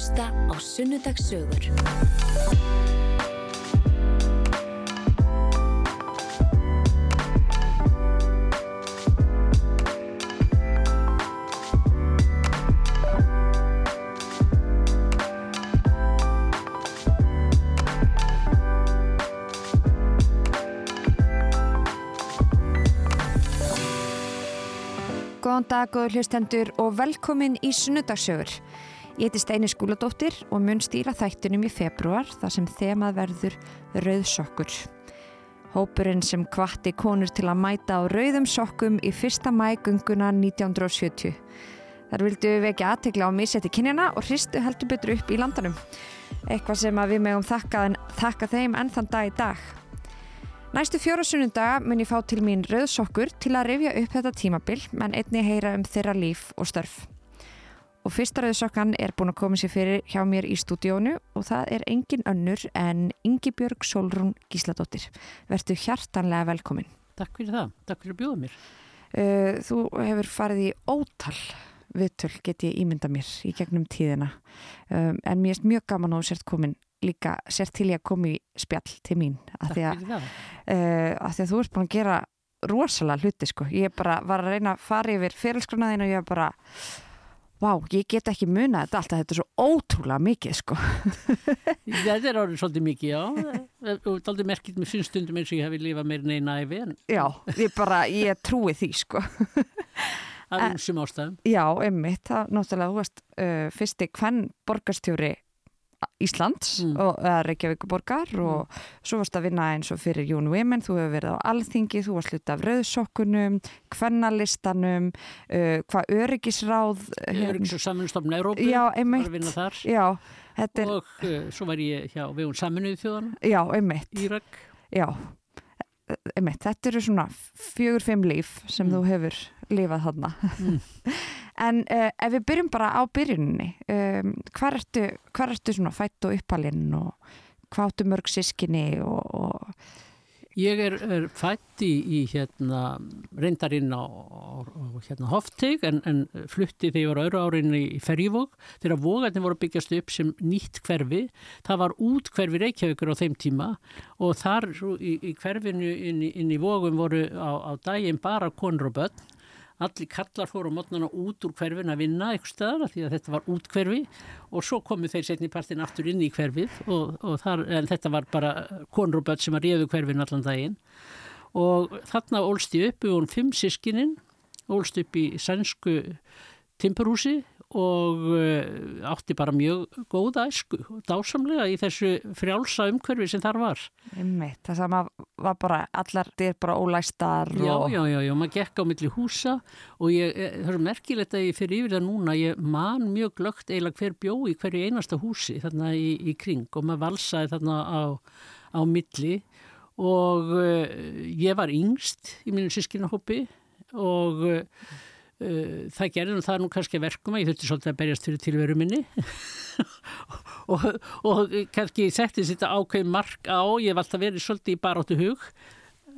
hlusta á Sunnudagssögur. Góðan dag, góður hlustendur og velkomin í Sunnudagssögur. Ég heiti Steini Skúladóttir og mun stýra þættunum í februar þar sem þemað verður rauðsokkur. Hópurinn sem kvatti konur til að mæta á rauðum sokkum í fyrsta mægunguna 1970. Þar vildu við ekki aðtegla á misetti kynjana og hristu heldur betur upp í landanum. Eitthvað sem við megum þakka, þakka þeim enn þann dag í dag. Næstu fjóra sunnundaga mun ég fá til mín rauðsokkur til að rifja upp þetta tímabil menn einni heyra um þeirra líf og störf. Og fyrsta rauðsokkan er búin að koma sér fyrir hjá mér í stúdíónu og það er engin önnur en Ingi Björg Solrún Gísladóttir. Vertu hjartanlega velkomin. Takk fyrir það, takk fyrir að bjóða mér. Uh, þú hefur farið í ótal viðtöl get ég ímynda mér í gegnum tíðina um, en mér er mjög gaman að þú sért komin líka sér til ég að koma í spjall til mín Takk fyrir það. uh, að því að þú ert búin að gera rosalega hluti sko, ég bara var að reyna að fara yfir fyrirskrunaðin og ég bara vá, ég get ekki munað þetta alltaf, þetta er svo ótrúlega mikið sko Þetta er orðið svolítið mikið, já. Og svolítið merkilt með finnstundum eins og ég hef lifað meir en eina æfi en já, ég bara, ég trúi því sko af einsum ástæðum. já, einmitt, það náttúrulega þú varst uh, fyrsti hvern borgarstjóri Íslands Mm. og eða Reykjavík borgar og svo varst að vinna eins og fyrir Jón Women, þú hefur verið á Alþingi, þú varst hluti af rauðsokkunum, kvennalistanum, uh, hvað öryggisráð Öryggis og saminstofn Európu, Já, var einmitt. að vinna þar. Já, er, Og uh, svo var ég hjá Vegun Saminuði þjóðan, já, einmitt, Írak. já, einmitt, þetta eru svona fjögur, fimm líf sem Mm. þú hefur lifað þarna. En uh, ef við byrjum bara á byrjuninni, um, hvar ertu, ertu fætt og uppalinn og hvað áttu mörg sískinni og, og Ég er, er fætt í, í hérna, reyndarinn á, á, hérna, Hofteig en, en flutti þegar ég var öðru árin í Ferjivók þegar vógarnir voru byggjast upp sem nýtt hverfi. Það var út hverfi Reykjavíkur á þeim tíma og þar í, í hverfinu inn, í- inn í vógum voru á, á daginn bara konur og börn. Allir kallar fóru á mótnana út úr hverfin að vinna eitthvað staðar því að þetta var út hverfi og svo komu þeir setni partin aftur inn í hverfið og, og þar, þetta var bara konur og börn sem að réðu hverfin allan daginn. Og þarna ólst ég upp við hún fimm sískinin ólst upp í sænsku timburhúsi og uh, átti bara mjög góða æsku og dásamlega í þessu frjálsa umhverfi sem þar var. einmitt, það sem að var bara allar, þetta er bara ólæstar Já, og já, já, já, maður gekk á milli húsa og ég, eh, það er merkilegt að ég fyrir yfir það núna, ég man mjög glögt eiginlega hver bjó í hverju einasta húsi þarna í, í kring og maður valsaði þarna á, á milli og uh, ég var yngst í mínu sískinahópi og það gerði nú það nú kannski að verkum að ég þurfti svolítið að berjast fyrir tilveru minni og, og kannski setti þetta ákveð mark á, ég hef alltaf verið svolítið í baráttu hug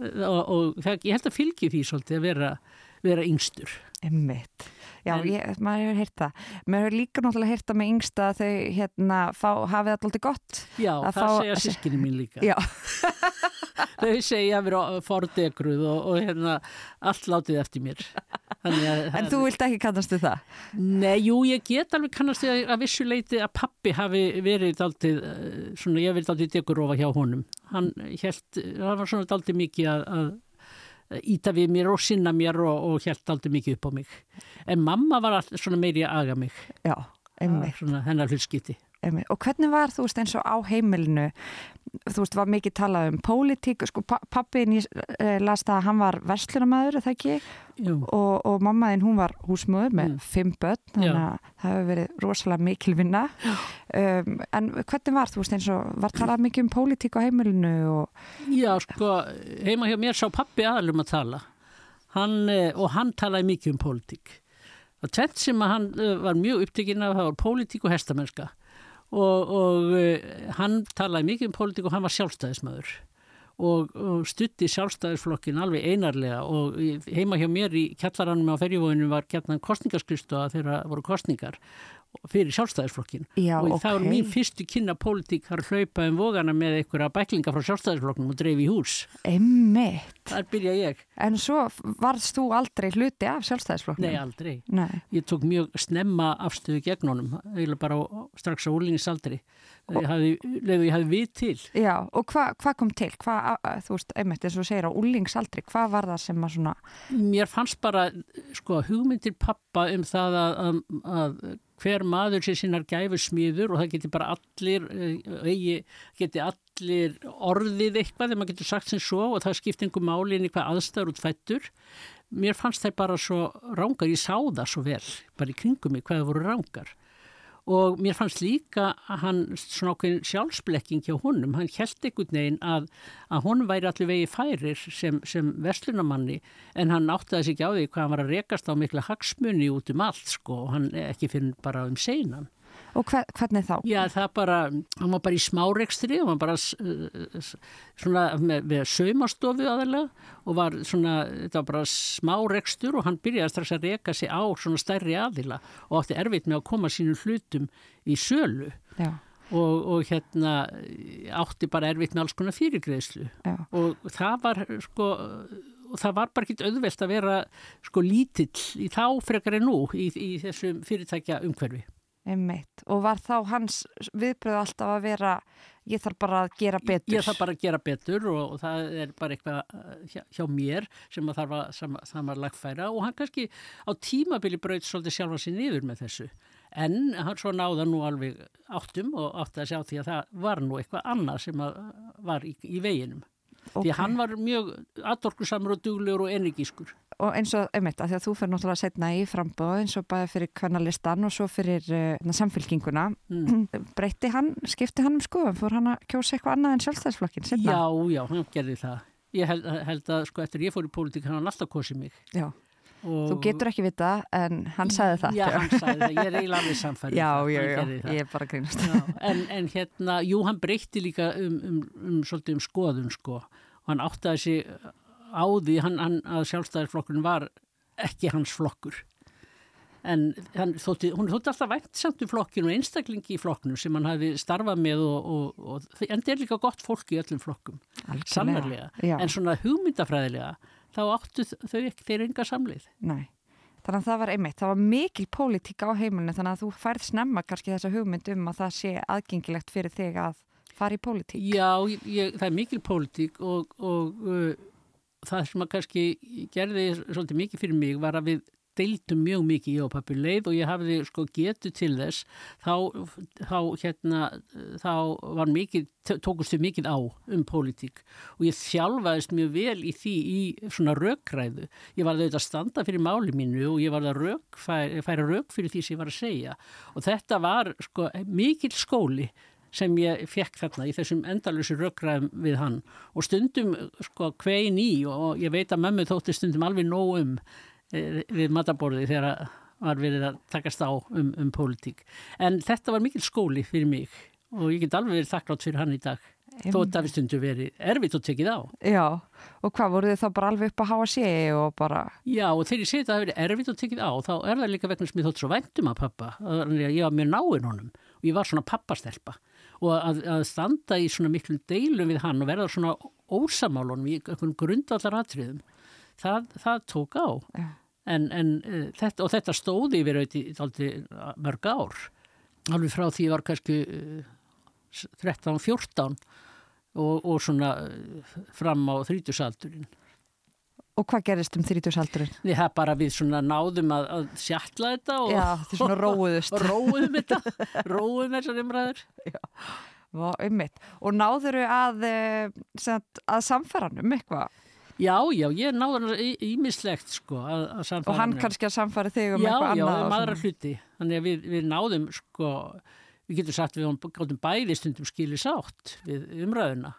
og, og það, ég held að fylgi því svolítið að vera, vera yngstur. einmitt já, ég, maður hefur heyrt það maður hefur líka náttúrulega heyrt það með yngsta að þau hérna fá, hafið alltaf gott Já, Að það fá- segja sískinni mín líka. já, Þau segja að vera fordegruð og, og hérna allt látið eftir mér. En þú vilt ekki kannast við það Nei, jú, ég get alveg kannast því að, að vissu leiti að pappi hafi verið daldið, eh, svona, ég verið daldið degurofa hjá honum. Hann held, hann var svona daldið mikið að, að íta við mér og sinna mér og, og held daldið mikið upp á mig. En mamma var all, svona meiri að aga mig, já, einmitt, svona hennar hlutskipti. Og hvernig var þú veist eins og á heimilinu þú veist var mikið talað um pólitík sko pa pappin ég eh, las það að hann var verslunamæður, er það ekki? Og, og mammaðin hún var húsmöður með Mm. fimm börn, þannig Já. að það hefur verið rosalega mikil vinna. Um, en hvernig var þú veist eins og var talað mikið um pólitík á heimilinu og Já, sko, heima hjá mér sá pappi aðalum að tala. Hann, eh, og hann talaði mikið um pólitík. Og tvent sem hann eh, var mjög upptekinn af það var pólitík og hestamennska og, og eh, hann talaði mikið um pólitík og hann var sjálfstæðismæður og, og stutti sjálfstæðisflokkin alveg einarlega og heima hjá mér í kjallaranum á ferjuvóinu var gætnan kostningaskristu að þeirra voru kostningar fyrir sjálfstæðisflokkin Já, og ok. það var mín fyrstu kynna pólitík að hlaupa um vogana með einhverja bæklinga frá sjálfstæðisflokknum og dreifi í hús. Einmitt. Þar byrja ég. En svo varðst þú aldrei hluti af sjálfstæðisflokknum? Nei, aldrei. Nei. Ég tók mjög snemma afstöðu gegn honum, eiginlega bara á, strax á hafði, leðu ég hafði við til. Já, og hvað hva kom til? Hva, þú veist, einmitt eins og segir á úlingsaldri, hvað var það sem að svona... Mér fannst bara, sko, hugmyndir pappa um það að, að, að hver maður sé sinnar gæfu smiður og það geti bara allir, eh, eigi, geti allir orðið eitthvað þegar maður getur sagt sem svo og það skipti einhver máli inn í hvað aðstæður út fættur. Mér fannst það bara svo rángar, ég sá það svo vel, bara í kringum mig hvað það voru rángar og mér fannst líka að hann svona okkur sjálfsblekking hjá honum, hann held einhvern veginn að, að honum væri allir vegi færir sem, sem verslunamanni en hann áttaði sig ekki á því hvað hann var að rekast á mikla hagsmunni út um allt sko og hann ekki fyrir bara um seinan. Og hver, hvernig þá? Já, það bara, hann var bara í smárekstri og hann bara uh, svona með, með saumastofu aðalega og var svona, þetta var bara smárekstur og hann byrjaði strax að reka sig á svona stærri aðila og átti erfitt með að koma sínum hlutum í sölu og, og hérna átti bara erfitt með alls konar fyrirgreðslu já, og það var sko og það var bara ekki auðvelt að vera sko lítill í þá frekar en nú í, í þessum fyrirtækja umhverfi. Einmitt. Og var þá hans viðbröð alltaf að vera, ég þarf bara að gera betur? Ég þarf bara að gera betur og, og það er bara eitthvað uh, hjá, hjá mér sem að þarf að sam, samar lagfæra og hann kannski á tímabili braut svolítið sjálfa sér niður með þessu. En hann svo náða nú alveg áttum og átti að sjá því að það var nú eitthvað annað sem var í, í veginum. Ok. Því hann var mjög aðdorkusamur og duglegur og energiskur. Og eins og, einmitt, að því að þú fyrir náttúrulega setna í frambóð eins og bæði fyrir kvennalistan og svo fyrir uh, samfélkinguna. Mm. Breytti hann, skipti hann um skoðum, fór hann að kjósa eitthvað annað en sjálfstæðisflokkin setna? Já, já, hann gerði það. Ég held, held að sko eftir ég fór í pólitík hann alltaf kosið mig. Já. Þú getur ekki vita, en hann sagði það. Já, hann sagði það. Ég er eiginlega alveg samfærið. Já, já, já, ég er bara að grínast. Já, en, en hérna, jú, hann breytti líka um, um, um, svolítið um skoðun, sko. Og hann áttaði sig á því hann, hann, að sjálfstæðisflokkurinn var ekki hans flokkur. En hann þótti, hún þótti alltaf vænt samt um flokkinu og einstaklingi í flokknu sem hann hafi starfað með og, og, og en það er líka gott fólk í öllum flokkum, Algjörlega. sannarlega. Já. En svona hugmyndafræðilega, þá áttu þau ekki, þeir enga samlið. Nei. Þannig að það var einmitt, það var mikil pólitík á heimilinu þannig að þú færð snemma kannski þessa hugmynd um að það sé aðgengilegt fyrir þig að fara í pólitík. Já, ég, það er mikil pólitík og, og uh, það sem að kannski gerði svolítið mikið fyrir mig var að við deildum mjög mikið ég og pappi leið og ég hafði sko getu til þess þá, þá hérna þá var mikið, tókustu mikið á um pólitík og ég þjálfaðist mjög vel í því í svona rökræðu. Ég var auðvitað að standa fyrir máli mínu og ég var að rök, færa, færa rök fyrir því sem ég var að segja og þetta var sko mikil skóli sem ég fekk þarna í þessum endalusi rökræðum við hann og stundum sko kvein í og ég veit að mömmu þótti stundum alveg nóg um við mataborði þegar var verið að takast á um, um pólitík. En þetta var mikil skóli fyrir mig og ég get alveg verið þakklátt fyrir hann í dag. Þó þetta við stundum verið erfitt og tekið á. Já, og hvað voru þið þá bara alveg upp að háa sé og bara... Já, og þegar ég segi þetta að það verið erfitt og tekið á, þá er það líka vegna sem ég þótt svo væntum að pappa. Að ég var mjög náinn honum og ég var svona pappastelpa. Og að, að standa í svona miklu deilum við hann og verða svona ósamálunum í einhvern grundvallar atriðum, það, það tók á. Já. En, en uh, þetta, og þetta stóði yfir auðvitað mörg ár. Alveg frá því var kannski uh, 13-14 og, og svona fram á þrítusaldurinn. Og hvað gerist um 30-saldurinn? Við það bara við svona náðum að, að sjatla þetta og, Já, þið svona róuðust. og róðum þetta, róðum þessar umræður. Vá, einmitt. Og náðuru að, eh, sem sagt, að samfæranum eitthvað? Já, já, ég hann ímislegt sko að, að samfæra Og hann mig. kannski að samfæra þig um Já, eitthvað já, annað? um og aðra svona. hluti. Þannig að við, við náðum sko, við getum sagt við gáttum bæði stundum skili sátt við umræðuna.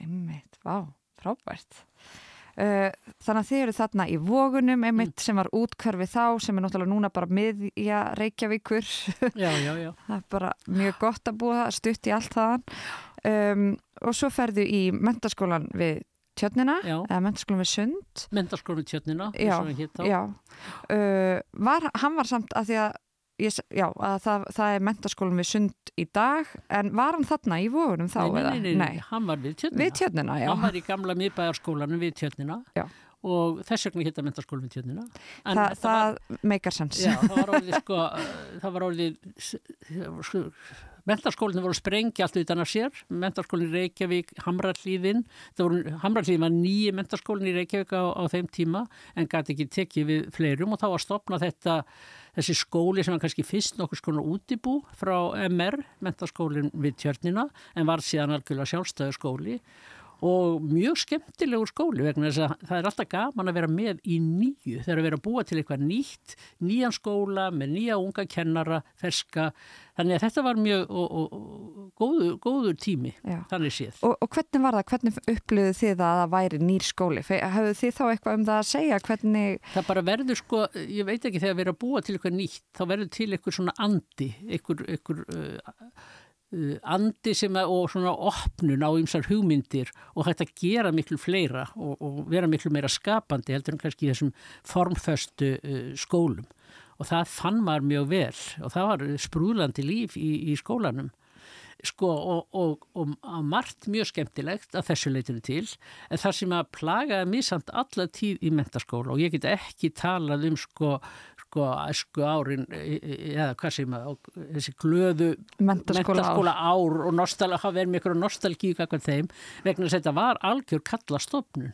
Einmitt, vá, frábært. Uh, þannig að þið eru þarna í vogunum einmitt Mm. sem var útkörfi þá sem er náttúrulega núna bara miðja Reykjavíkur Já, já, já. það er bara mjög gott að búa stutt í allt þaðan um, og svo ferðu í mentaskólan við tjörnina, eða mentaskólan við sund. Mentarskólum tjörnina, Já, uh, var, hann var samt að því að, ég, já, að það, það er mentaskólan við sund í dag, en var hann þarna í vogunum þá? nei, nei, nei, nei, hann var við tjörnina. Við tjörnina. Hann var í gamla miðbæjarskólanum við tjörnina Já. og þess vegna hitta mentarskólum við tjörnina. Þa, var- það meikar sens. Það var orðið sko, það var orðið, sko, mentarskólinn voru sprengja allt utan að sér, mentarskólinn í Reykjavík, Hamrallíðin, Hamrallíðin var nýji mentarskólinn í Reykjavík á, á þeim tíma en gæti ekki tekið við fleirum og þá var stopnað þetta, þessi skóli sem var kannski fyrst nokkur skona útibú frá MR, mentarskólinn við tjörnina en var síðan algjörlega sjálfstæðu skóli og mjög skemmtilegur skóli vegna þess að það er alltaf gaman að vera með í nýju þegar að vera að búa til eitthvað nýtt nýjan skóla með nýja unga kennara, ferska þannig að þetta var mjög og, og, og, góður, góður tími Já. þannig séð. Og, og hvernig var það, hvernig upplöðu þið að það væri nýr skóli? Hafðu þið þá eitthvað um það að segja hvernig, Það bara verður sko, ég veit ekki þegar við erum að búa til eitthvað nýtt, þá verður til eitthvað svona andi, eitthvað, eitthvað uh, andi sem að, og svona opnun á ymsar hugmyndir og hægt að gera miklu fleira og, og vera miklu meira skapandi heldur en kannski þessum formföstu uh, skólum. Og það fann maður mjög vel og það var sprúðlandi líf í, í skólanum. Sko og, og, og, margt mjög skemmtilegt að þessu leitinu til en það sem að plagaði mig samt alla tíð í mentaskóla og ég get ekki talað um sko, sko æsku árin e- e- eða hvað sem að þessi glöðu Menntaskóla ár. og nostal, hafa verið með ykkur nostalgíu kakvað þeim vegna að þetta var algjör kallastofnun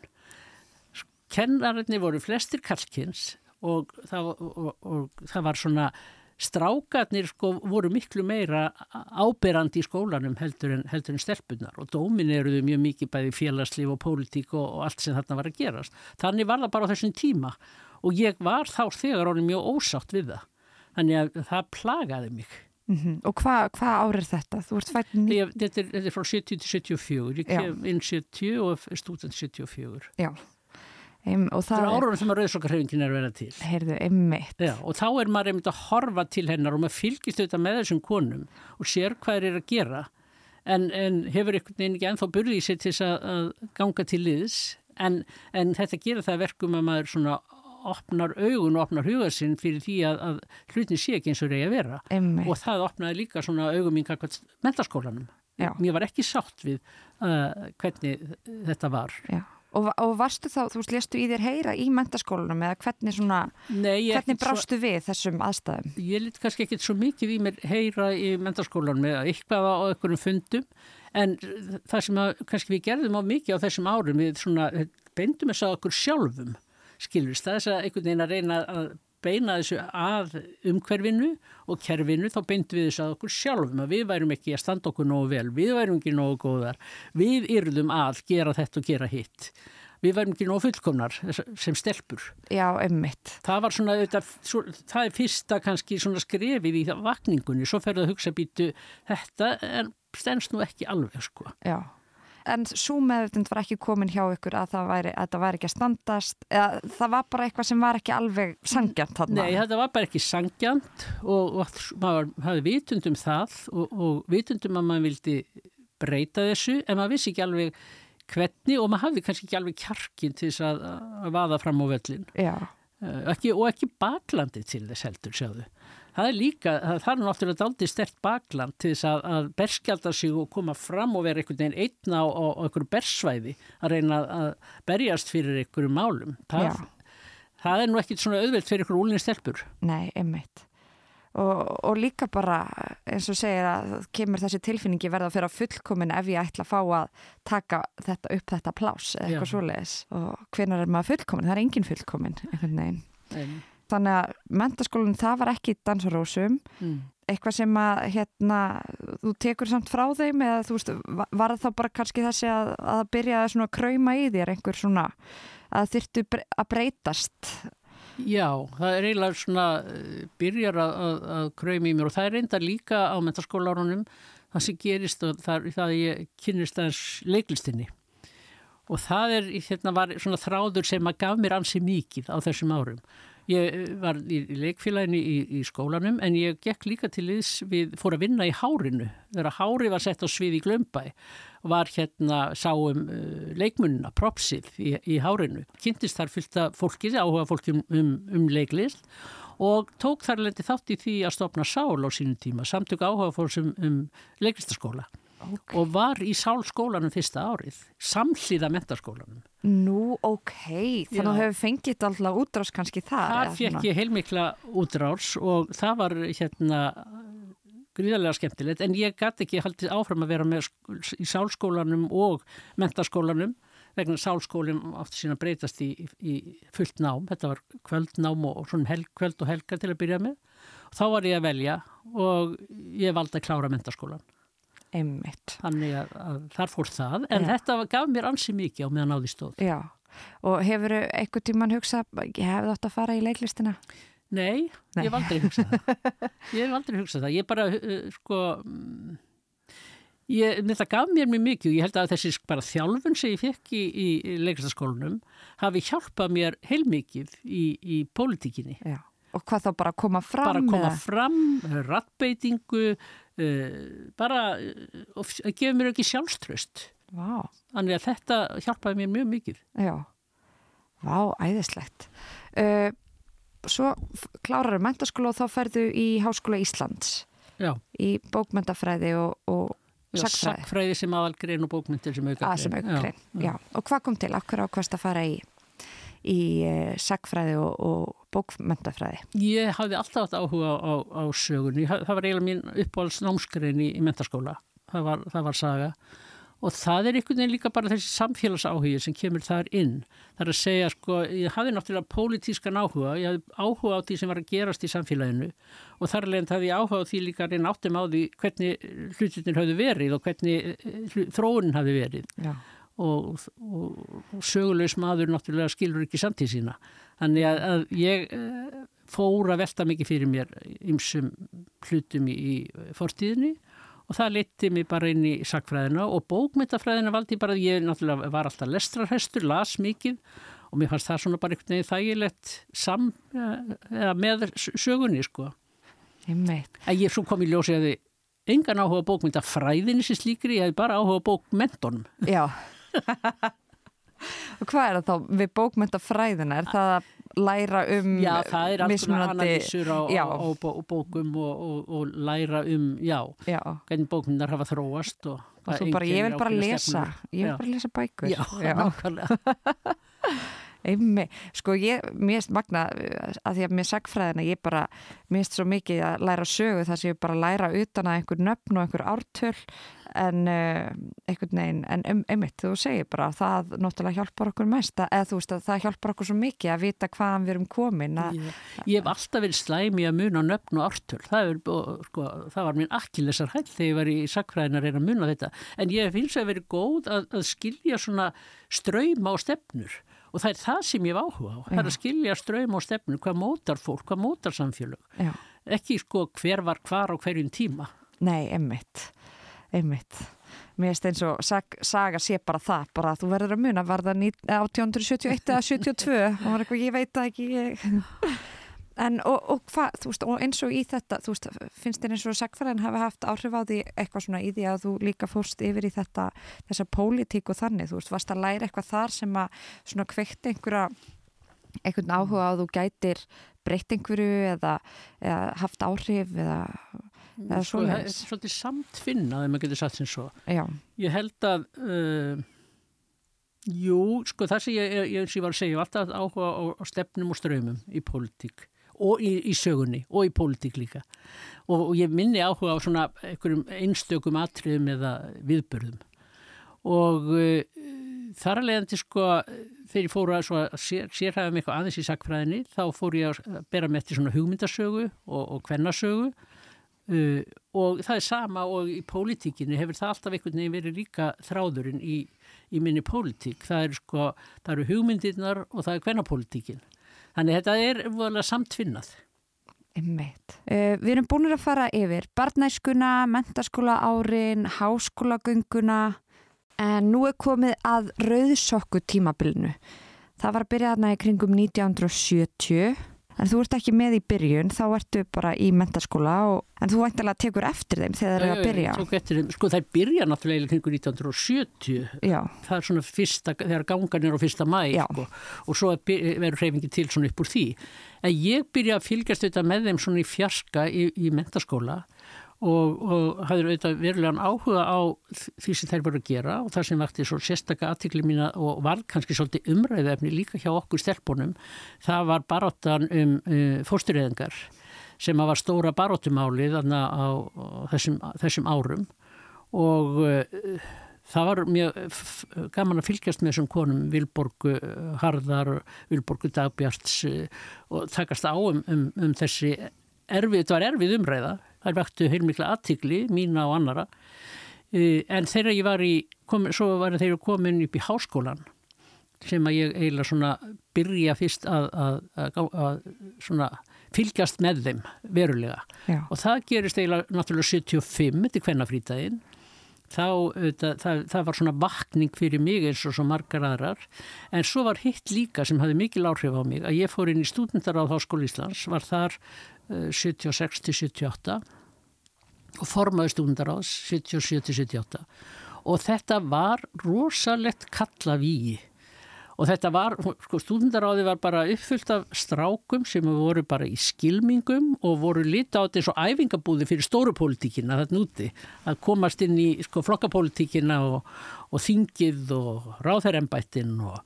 kennarinnir voru flestir kallkins og það, og, og, og það var svona strákarnir sko voru miklu meira áberandi í skólanum heldur en, heldur en stelpunar og dómin eruðu mjög mikið bæði félagslíf og pólitík og, og allt sem þarna var að gerast. Þannig var það bara á þessum tíma og ég var þá þegar orðin mjög ósátt við það. Þannig að það plagaði mig. mm og hvað hva ár er þetta? Ný... Ég, þetta, er, þetta er frá 70 til 74, ég Já. kem inn 70 og er stúdent 74. Já, Eim, Það er er, árunum sem að rauðsokkarhefingin er vera til. heyrðu, einmitt. Já, og þá er maður einmitt að horfa til hennar og maður fylgist auðvitað með þessum konum og sér hvað eru að gera en, en hefur einhvern veginn ekki ennþá burðið sér til þess að, að ganga til liðs en, en þetta gerir það að verkum að maður svona opnar augun og opnar huga sinn fyrir því að, að hlutin sé ekki eins og reyja vera Einmitt. og það opnaði líka svona augum mín kakvað mentaskólanum. Já. Mér var ekki sátt við uh, hvernig þetta var. Já. Og, og varstu þá, þú veist, lestu í þér heyra í mentaskólanum eða hvernig svona, Nei, hvernig ekkert svo- brástu við þessum aðstæðum? ég lit kannski ekkert svo mikið í mér heyra í mentarskólanum eða eitthvað á einhverjum fundum en það sem að, kannski við gerðum á mikið á þessum árum við svona beindum þess að okkur sjálfum er þess að einhvern veginn að reyna að beina þessu að umhverfinu og kerfinu þá beindum við þess að okkur sjálfum að við værum ekki að standa okkur nógu vel, við værum ekki nógu góðar, við yrðum að gera þetta og gera hitt við værum ekki nógu fullkomnar sem stelpur Já, einmitt. það var svona, það er fyrsta kannski svona skrefið í vakningunni, svo ferðu að hugsa býtu, þetta er, stendst nú ekki alveg sko. Já. En svo meðutund var ekki komin hjá ykkur að það væri, að það væri ekki að standast, eða það var bara eitthvað sem var ekki alveg sangjant þarna. Nei, þetta var bara ekki sangjant og, og maður hafði vitundum það og, og vitundum að maður vildi breyta þessu en maður vissi ekki alveg hvernig og maður hafði kannski ekki alveg kjarkin til þess að, að vaða fram á völlin. Já, Uh, ekki, og ekki baklandi til þess heldur, sjáðu. Það er líka, það, er náttúrulega daldið stert bakland til þess að, að berskjalda sig og koma fram og vera einhvern veginn einna á, á, einhverju bersvæði að reyna að berjast fyrir einhverju málum. Það, það er nú ekkit svona auðvelt fyrir einhverju úlinni stelpur. nei, einmitt. Og, og líka bara, eins og segir að kemur þessi tilfinningi verða að fyrir að fullkomin ef ég ætla að fá að taka þetta upp þetta plás eða eitthvað svoleiðis. Og hvenar er maður fullkomin? Það er engin fullkomin, einhvern veginn. En, Þannig að mentaskólinn það var ekki dansarósum, mm. eitthvað sem að hérna, þú tekur samt frá þeim eða þú veist, va- var það þá bara kannski þessi að, að byrja að svona krauma í þér einhver svona að þyrftu bre- að breytast Já, það er eiginlega svona eh, byrjar að, að, að kraumi í mér og það er reynda líka á mentaskólarunum það sem gerist og það, það ég kynnist aðeins leiklistinni og það er, hérna var svona þráður sem að gaf mér ansi mikið á þessum árum. Ég eh, var í leikfélaginu í, í skólanum en ég gekk líka til þess við fór að vinna í hárinu. Þegar hári var sett á svið í Glömbæ var hérna sáum uh, leikmunna, propsið í, í hárinu. Kynntist þar fylgta fólki, áhuga fólki um, um, um leiklist og tók þar lendi þátt í því að stopna sál á sínum tíma, samtök áhuga fólksum um leiklistaskóla okay. og var í sálskólanum fyrsta árið, samhlýða mentaskólanum. Nú, ok, þannig að hefur fengið alltaf útrás kannski þar. Það fekk ég heilmikla útrás og það var hérna gríðarlega skemmtilegt en ég gæti ekki haldið áfram að vera með í sálskólanum og mentaskólanum vegna sálskólinn átti sína breytast í, í fullt nám, þetta var kvöldnám og svona helg, kvöld og helga til að byrja með og þá var ég að velja og ég valdi að klára mentaskólan Einmitt. Þannig að, að þar fór það, en Já. þetta gaf mér ansi mikið á meðan á því stóð. Já, og hefur eitthvað tíman hugsað, ég hefði átt að fara í leiklistina? Nei, Nei. ég hef aldrei hugsað það. Ég hef aldrei hugsað það. Ég bara, uh, sko, mm, ég, þetta gaf mér mjög mikið og ég held að þessi bara þjálfun sem ég fekk í, í leiklistaskólanum hafi hjálpað mér heilmikið í, í pólitíkinni. Já. Og hvað þá bara að koma fram? Bara að koma eða? fram, rattbeitingu, uh, bara uh, að gefa mér ekki sjálfströst. Vá. Þannig að þetta hjálpaði mér mjög mikið. Já, vá, æðislegt. Uh, svo klárar þau mentaskóla og þá ferðu í Háskóla Íslands. Já. Í bókmyndafræði og, og sakfræði. Sakfræði sem aðalgrein og bókmyndir sem auka grein. Að sem auka grein, já. já. Og hvað kom til? Akkur ákvæmst að fara í? Í eh, sagfræði og, og bókmentafræði? Ég hafði alltaf átt áhuga á, á sögunni. Það var eiginlega mín uppáhalds námskrein í, í mentaskóla. Það var, það var saga. Og það er einhvern veginn líka bara þessi samfélagsáhugi sem kemur þar inn. Það er að segja, sko, ég hafði náttúrulega pólitískan áhuga, ég hafði áhuga á því sem var að gerast í samfélaginu og þar leðin það ég áhuga á því líka reyna áttum á því hvernig hlutinir hafði verið og hvernig eh, þróunin hafði verið. Já og, og, sögulegs maður náttúrulega skilur ekki samtíð sína. Þannig að, að ég eh, fór að velta mikið fyrir mér ymsum hlutum í, í fortíðinni og það leti mig bara inn í sakfræðina og bókmyndafræðina valdi bara að ég náttúrulega var alltaf lestrarhestur, las mikið og mér fannst það svona bara einhvern veginn þægilegt sam, eða með sögunni sko. Að ég svo kom í ljósi að engan áhuga bókmyndafræðinni sem slíkri, ég hef bara áhuga bókmyndunum. Já. og hvað er það þá við bókmyndafræðina? Er það að læra um Já, það er alls konar analýsur á, á, á bókum og, og, og læra um, já, já. hvernig bókmyndar hafa þróast og, og svo bara, ég vil bara lesa stefnur. ég vil já. bara lesa bækur Já, nákvæmlega Einmi, sko ég, mér erst magna að því að mér sagfræðina, ég bara mér erst svo mikið að læra sögu þar sem ég bara læra utan að einhver nöfn og einhver ártöl en uh, einhvern veginn, en um, einmitt þú segir bara að það náttúrulega hjálpar okkur mest eða þú veist að það hjálpar okkur svo mikið að vita hvaðan við erum komin að, ég, ég hef alltaf verið slæmi að muna nöfn og ártöl. Það, er, sko, það var mín akkilessar hæll þegar ég var í sakfræðin að reyna að muna þetta. En ég finnst að verið góð að, að skilja svona ströyma á stefnur og það er það sem ég áhuga á. Það er að skilja ströyma á stefnur hvað mótar fólk, hvað mótar samfélög? Já. ekki sko hver var hvar á hverjum tíma. Nei, emmitt einmitt. Mér finnst eins og sag, saga sé bara það bara að þú verður að muna var það 1871 eða 72 og var eitthvað ég veit það ekki ég... en og, og hvað þú veist og eins og í þetta veist finnst þér eins og sagfæðin hafa haft áhrif á því eitthvað svona í því að þú líka fórst yfir í þetta þessa pólitík og þannig þú veist varst að læra eitthvað þar sem að svona kveikt einhverja einhvern áhuga á þú gætir breytt einhverju eða, eða haft áhrif eða eða sko, það er svolítið samtfinnað ef maður getur satt sem svo Já. ég held að uh, jú, sko það sem ég, ég, ég var að segja alltaf áhuga á, á stefnum og ströymum í pólitík og í, í sögunni og í pólitík líka. Og, og ég minni áhuga á svona einhverjum einstökum atriðum eða viðbörðum og uh, þar að leiðandi sko þegar ég fóru að, sér, sérhæfa mig eitthvað aðeins í sakfræðinni þá fór ég að bera með þetta svona hugmyndasögu og, og kvennasögu. Uh, og það er sama og í pólitíkinu hefur það alltaf einhvern veginn verið líka þráðurinn í, í minni pólitík. Það eru sko, það eru hugmyndirnar og það er hvernapólitíkin þannig þetta er volið samtfinnað Einmitt. Uh, við erum búin að fara yfir barnæskuna, mentaskóla árin háskólagönguna en nú er komið að rauðsokku tímabilinu það var að byrja aðna í kringum 1970 En þú ert ekki með í byrjun, þá ertu bara í mentaskóla og, en þú væntalega tekur eftir þeim þegar þeir eru að byrja. Eftir þeim, sko þær byrja náttúrulega kringu 1970, Já, það er svona fyrsta, þegar gangan er á fyrsta mæ sko, og svo er verður hreyfingi til svona upp úr því. En ég byrja að fylgjast þetta með þeim svona í fjarska í, í mentaskóla og, og hafði auðvitað verulegan áhuga á því sem þær voru að gera og það sem vakti svo sérstaka aðtikli mína og var kannski svolítið umræðefni líka hjá okkur stelpunum, það var baróttan um uh, fóstureyðingar sem að var stóra baróttumálið þarna á, á þessum, þessum árum. Og uh, það var mjög gaman að fylgjast með þessum konum Vilborgu uh, Harðar, Vilborgu Dagbjarts uh, og takast á um, um, um þessi erfið, þetta var erfið umræða, þær vektu heilmikla aðtigli, mína og annara uh, en þegar ég var í, kom, svo var þeir komin upp í háskólan sem að ég eiginlega svona byrja fyrst að, að, að, að, svona fylgjast með þeim verulega. Já, og það gerist eiginlega náttúrulega 75 til hvernafrítaginn þá auðvitað, það, það var svona vakning fyrir mig eins og svo margar aðrar. En svo var hitt líka sem hafði mikil áhrif á mig að ég fór inn í stúdendaráð Háskóla Íslands, var þar uh, 76 til 78 og formaði stúdendaráðs 77 til 78 og þetta var rosalegt kalla víi og þetta var, sko, stúdendaráði var bara uppfyllt af strákum sem voru bara í skilmingum og voru lita á og æfingabúði fyrir stóru pólitíkina þetta núti, að komast inn í sko, flokkapólitíkina og, og þingið og ráðherrembættin og,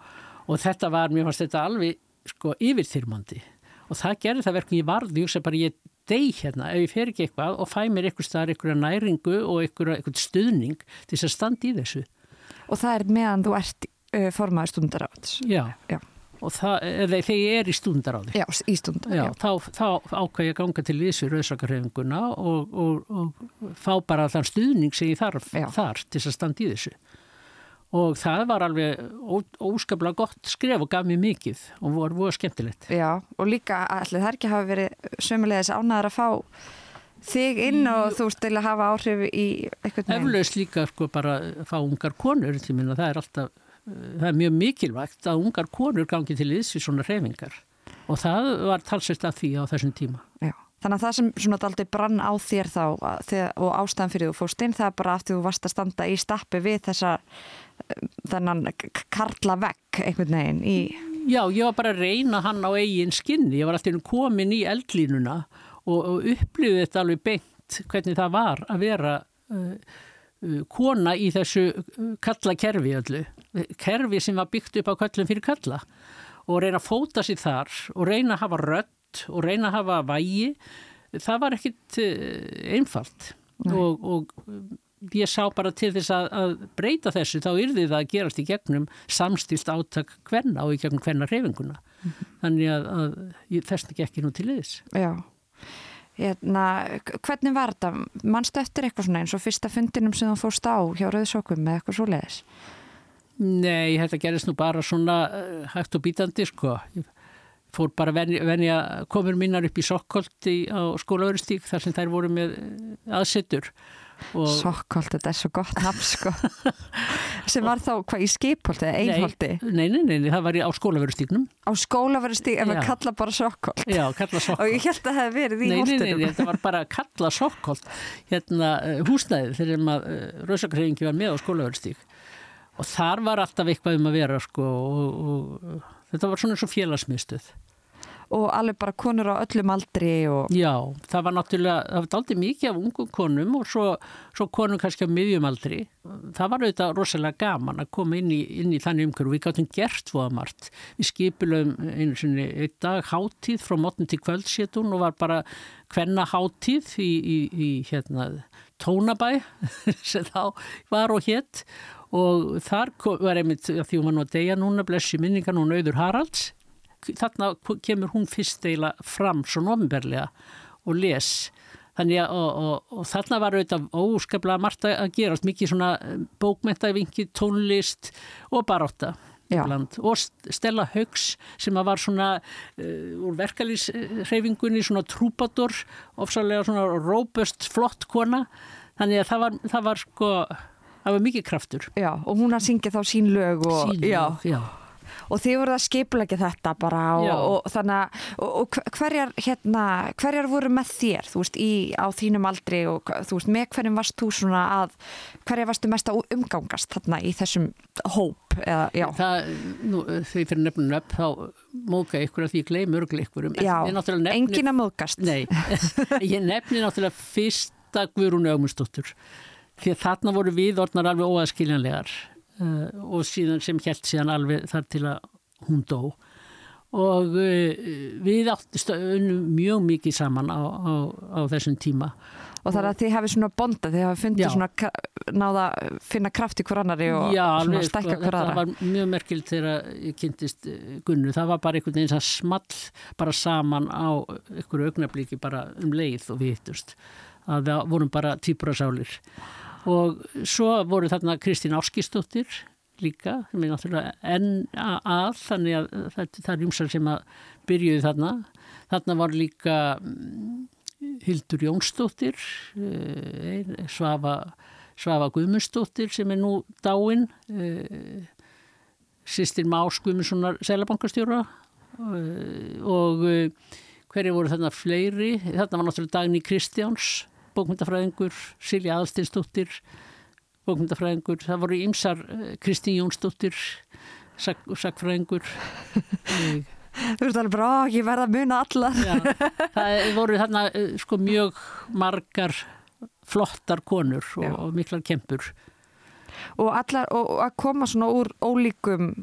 og þetta var, mér fannst þetta alveg sko yfirþyrmandi og það gerði það verkum ég varði, ég hugsa bara ég deg hérna ef ég fer ekki eitthvað og fæ mér eitthvað staðar eitthvað næringu og eitthvað, eitthvað stuðning til þess að standa í þessu. og það er meðan þú ert uh, formaður stundaráts. Já, Já. og það, eða þegar ég er í stúndaráði. Já, í stundar, Já, já. þá, þá ákvað ég að ganga til vísu rauðsakarhefinguna og, og, og fá bara þann stuðning sem ég þarf Já. þar til þess að standa í þessu. Og það var alveg ó, óskaplega gott skref og gaf mér mikið og voru, voru skemmtilegt. Já, og líka allir er ekki hafa verið sömulegis ánæður að fá þig inn og þú veist til að hafa áhrif í eitthvað Eflaust líka sko bara að fá ungar konur til minna, það er alltaf, það er mjög mikilvægt að ungar konur gangi til þess við svona reyfingar og það var talsist að því á þessum tíma. Já. Þannig að það sem svona daldi brann á þér þá og ástæðan fyrir þú fórst inn það er bara aftur þú varst að standa í stappi við þessa þennan karla vekk einhvern veginn í Já, ég var bara að reyna hann á eigin skinni, ég var alltaf komin í eldlínuna og, og upplifði þetta alveg beint hvernig það var að vera uh, uh, kona í þessu uh, kalla kerfi öllu, kerfi sem var byggt upp á kallum fyrir kalla og reyna að fóta sér þar og reyna að hafa rödd og reyna að hafa vægi, það var ekkit uh, einfalt. Og, og uh, ég sá bara til þess að, að breyta þessu þá yrði það að gerast í gegnum samstilt átak hvenna og í gegnum hvenna reyfinguna. Þannig að, að ég þessna ekki ekki nú til þess. Já. Hérna, hvernig var þetta? Manstu eftir eitthvað svona eins og fyrsta fundinum sem þú fórst á hjá Rauðsókum með eitthvað svoleiðis? Nei, þetta gerist nú bara svona uh, hægt og bítandi sko. Ég fór bara venja, venja komur minnar upp í Sokkholti á skólaverustík þar sem þær voru með eh, aðsettur. Og- Sokkholt, þetta er svo gott nafn sko. sem var þá hvað í skipholti eða einholti? Nei, nei, nei, nei, það var í- á skólaverustíknum. Á skólaverustík en Já. kalla bara Sokkholt. Já, kalla Og Sokkholt. ég held að það hefði verið í Nei, nei, nei, holtinum. nei, þetta var bara að kalla Sokkholt hérna uh, húsnæðið þegar maður uh, rauðsakarhefingi var með á skólaverustík. Og þar var alltaf eitthvað um að vera sko og, og þetta var svona eins og félagsmiðstöð. Og alveg bara konur á öllum aldri og... Já, það var náttúrulega, það var aldrei mikið af ungum konum og svo, svo konum kannski á miðjumaldri. Það var auðvitað rosalega gaman að koma inn í, inn í þannig umhverju. Við gáttum gert fóða margt. Við skipulum einu sinni einn dag hátíð frá mótnum til kvöldsétun og var bara hvenna hátíð í, í, í hérna, tónabæ sem þá var og hétt og þar var einmitt, því hún var nú að deyja núna, blessi minningar nú Nauður Haralds þarna kemur hún fyrst eiginlega fram svo nofinberlega og les þannig að og, og, og þarna var auðvitað óskaplega margt að gerast mikið svona bókmentavingi, tónlist og baróta. Ibland. og Stella Haugs sem að var svona uh, úr verkalýsreifingunni svona trúbadur ofsalega svona robust flott kona þannig að það var, það var sko það var mikið kraftur Já, og hún að syngja þá sín lög og... Sín, já, já. Og þið voruð að skipleggja þetta bara og, og þannig að og, og hver- hverjar, hérna, hverjar voru með þér, þú veist, í, á þínum aldri og þú veist, með hverjum varst þú svona að, hverjar varstu mest að umgangast þarna í þessum hóp eða, Það, nú, ég fyrir nefnum upp, þá móka ykkur að því ég gleymi örglega ykkur um. engin að móðgast Nei, ég nefni náttúrulega fyrsta Guðrúnu Ögmundsdóttur. Því að þarna voru við orðnar alveg óaðskiljanlegar uh, og síðan sem held síðan alveg þar til að hún dó. Og uh, við áttum mjög mikið saman á, á, á þessum tíma. og það er að þið hafið svona bonda, þið hafið fundið Já. svona náða að finna kraft í hver annari og Já, svona stækka sko, hver þetta aðra var mjög merkilt þegar ég kynntist eh, Gunnu. Það var bara einhvern veginn sem small bara saman á einhverju augnablíki bara um leið og við hittust. Að það vorum bara týpurasálir. Og svo voru þarna Kristín Áskistóttir líka, sem er náttúrulega enn a- að, þannig að það, er júmsar sem að byrjuði þarna. Þarna var líka mm, Hildur Jónsdóttir, eh, Svafa, Svafa Guðmundsdóttir sem er nú dáin, eh, sýstir Más Guðmundssonar selabankastjóra eh, og hverju voru þarna fleiri, þarna var náttúrulega Dagný Kristjáns, bókmyndafræðingur, Silja Aðalstinsdóttir, bókmyndafræðingur, það voru ymsar Kristín Jónsdóttir, sak, sakfræðingur, eh, Þú veist alveg bara, "Ó, ég verða að muna allar. Já, það voru þarna eh, sko mjög margar flottar konur og, og miklar kempur. og allar, og, og að koma svona úr ólíkum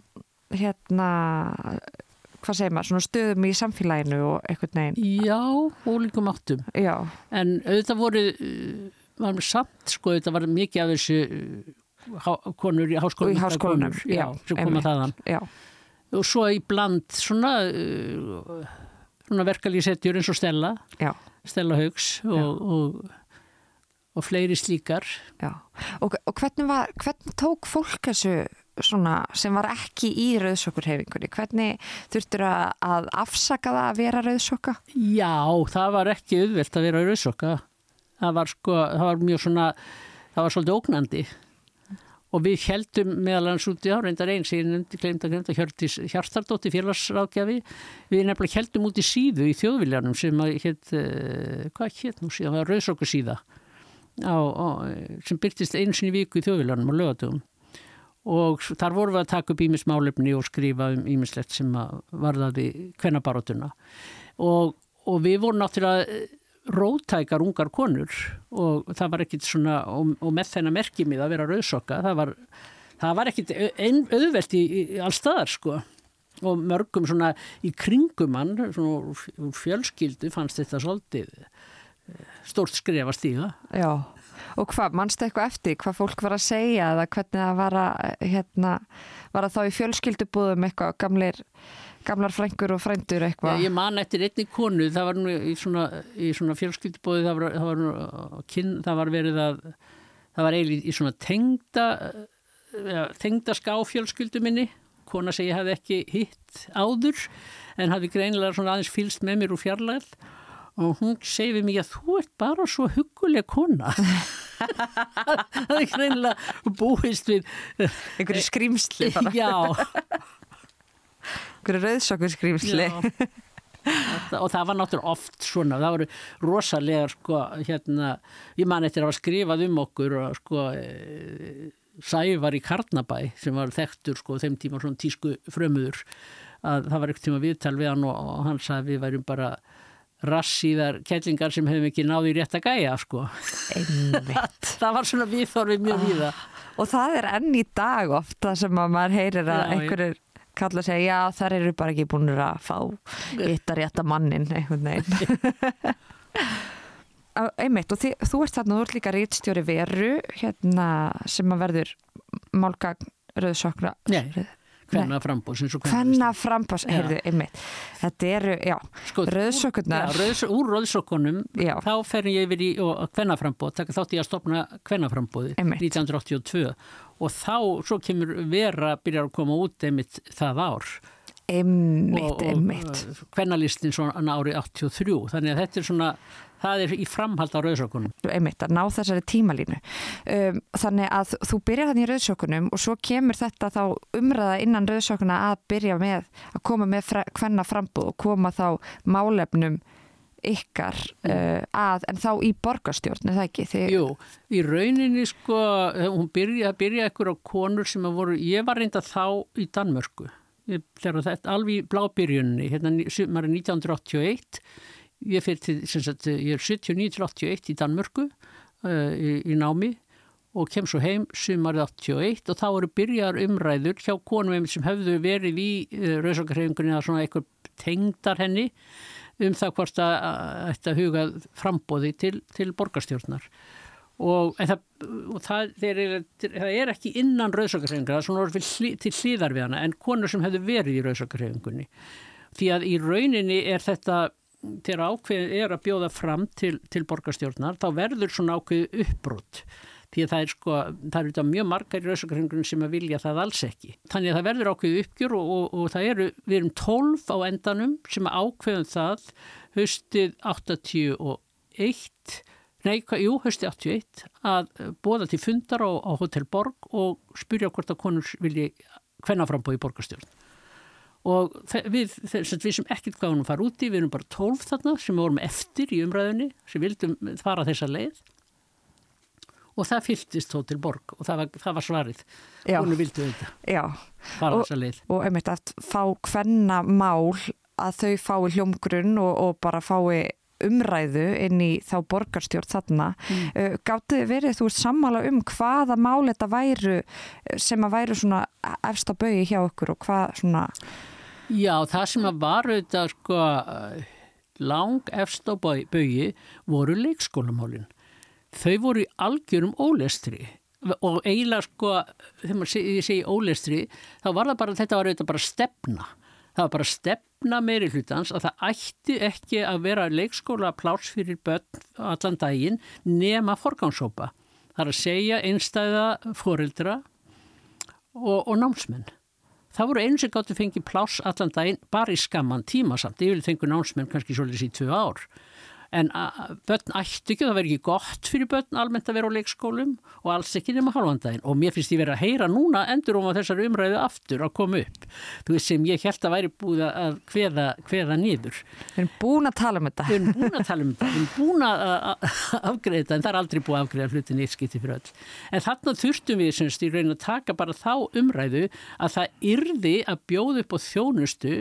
hérna hvað segir maður, svona stöðum í samfélaginu og eitthvað neginn, Já, ólíkum áttum. já, En auðvitað voru, uh, var með samt sko, auðvitað var mikið af þessu há, konur í háskólanum. í háskólanum já, sem koma þaðan. já, Og svo í bland svona, uh, svona verkalýsetjur eins og Stella, já, Stella Haugs og, og, og fleiri slíkar. já og, og hvernig var, hvernig tók fólk þessu svona sem var ekki í rauðsokkurhefingunni, hvernig þurftur að, afsaka það að vera rauðsokka? Já, það var ekki auðvelt að vera rauðsokka. Það var sko, það var mjög svona, það var svolítið ógnandi. Og við heldum meðal hans út í á, reyndar eins, ég nefndi, glemt að glemt að Hjördís Hjartardóttir félagsráðgjafi, við nefnilega heldum út í síðu í þjóðviljanum sem að hétt, uh, hvað hétt nú síðan, það var rauðsokku síða, á, á, sem byrtist einu sinni í viku í þjóðviljanum á lögatöfum. Og þar vorum við að taka upp ímismálefni og skrifa um ímislegt sem að varðaði kvennabarótuna og, og við vorum náttúrulega eh, rótækar ungar konur og það var ekkit svona og, og með þennan merkimið að vera rauðsokka það var, það var ekkit auðvelt í, í allstaðar sko. Og mörgum svona í kringum hann svona fjölskyldu fannst þetta svolítið eh, stórt skref að stíga. Já, og hvað, mannstu eitthvað eftir, hvað fólk var að segja eða hvernig það var að, hérna, var að þá í fjölskyldubúðum eitthvað, gamlir, gamlar frængur og frændur eitthvað? Ég man eftir einni konu, það var nú í svona, í svona fjölskyldubóði, það var, það var, það var verið að, það var eiginlega í svona tengda, tengda skáfjölskyldu minni, kona sem ég hafði ekki hitt áður, en hafði greinilega svona aðeins fylst með mér úr fjarlæð og hún segi við mig að þú ert bara svo huguleg kona. það er greinilega búist við, Einhverju skrýmsli já, einhverju rauðsokkur skrýmsli. Og það var náttúrulega oft svona, það voru rosalega sko, hérna, ég man eftir að skrifað um okkur og sko e, Sævar í Karnabæ sem var þekktur sko þeim tíma svona tísku frömuður að það var ekkert tíma viðtal við hann og, hann sagði við værum bara rassíðar kellingar sem hefum ekki náði rétt að gæja sko. Það var svona viðþorfið mjög víða. Og það er enn í dag oft það sem að maður heyrir að einhverjur kalla að segja, já, þar eru bara ekki búinur að fá yttar rétta mannin, einhvern veginn. Einmitt, og þi, þú ert þarna, þú ert líka rítstjóri veru, hérna, sem að verður málgagn rauðsokra. Nei, hvenna frambóð svo Hvenna frambás, Já. heyrðu, einmitt. Þetta eru, já, Sko, rauðsokkurnar. Já, rauðs, úr rauðsokkunum Já. þá fer ég yfir í kvennaframbóð, taka þátt í að stopna kvennaframbóði Einmitt. 1982 og þá svo kemur vera að byrja að koma út einmitt það ár Einmitt, einmitt. Hvernalistin svona árið 83. Þannig að þetta er svona, það er í framhald á rauðsökunum. Einmitt, að ná þessari tímalínu. Um, þannig að þú byrjar þannig í rauðsökunum og svo kemur þetta þá umræða innan rauðsökuna að byrja með, að koma með hvenna frambúð og koma þá málefnum ykkar uh, að, en þá í borgarstjórn, er það ekki? Þið... Jú, í rauninni sko, hún byrja, byrja ekkur á konur sem að voru, ég var reynda þá í Danmörku þegar þetta alveg í blábyrjunni hérna er 1981 ég, til, sagt, ég er 79-81 í Danmörku uh, í, í námi og kem svo heim sumarið 81 og þá eru byrjar umræður hjá konum sem hefðu verið í uh, rauðsókarhefingunni eða svona eitthvað tengdar henni um það hvort að þetta huga frambóði til, til borgarstjórnar. Og, það, og það, er, það er ekki innan rauðsökarhefingar, það er svona orðið til hlýðar við hana en konur sem hefur verið í rauðsökarhefingunni því að í rauninni er þetta þegar ákveðin er að bjóða fram til, til borgarstjórnar þá verður svona ákveð uppbrútt því að það er sko, það eru þetta mjög margar í rauðsökarhefingunum sem að vilja það alls ekki. Þannig að það verður ákveð uppgjur og, og, og það eru, við erum tólf á endanum sem ákveðum það höstið 81 nei, jú, hösti 81 að bóða til fundar á, á Hotel Borg og spyrja hvort að konur vilji hvenna frambóði borgarstjórn og við, við sem ekkert gáðum að fara úti, við erum bara tólf þarna sem vorum eftir í umræðinni sem vildum fara þessa leið. Og það fylgtist Hotel Borg og það var, það var svarið. Konur vildu þetta fara þessa leið. og einmitt að fá hvenna mál að þau fái hljómgrunn og, og bara fái umræðu inn í þá borgarstjórn þarna. Mm. Uh, Gáttu þið verið þú sammála um hvaða mál þetta væru sem að væru svona efst á baui hjá okkur og hvað svona... Já, það sem að varu þetta sko lang efst á baui voru leikskólamálinn. Þau voru í algjörum ólestri og eiginlega sko, þegar maður segi, segi ólestri, þá var það bara, þetta var auðvitað bara stefna það var bara stefna meiri hlutans að það ætti ekki að vera leikskóla plárs fyrir börn allan daginn nema forgámsópa. Það er að segja einstæða fóreldra og, og námsmenn. Það voru eins og gáttu fengið plárs allan daginn bara í skamman tíma samt. Ég vil fengu námsmenn kannski svolítið í tvö ár en börn ætti ekki, það verður ekki gott fyrir börn almennt að vera á leikskólum og alls ekki nema halvandaginn og mér finnst ég verið að heyra núna endur um að þessar umræðu aftur að koma upp. Þú veist sem ég held að væri búið að hveða, hveða nýður Við erum búin að tala um þetta. Við erum búin að tala um þetta, við erum búin að afgreða þetta en það er aldrei búið að afgreða hlutin eitt skipti fyrir öll. En þarna þurftum við semst í raun að taka bara þá umræðu að það yrði að bjóða upp á þjónustu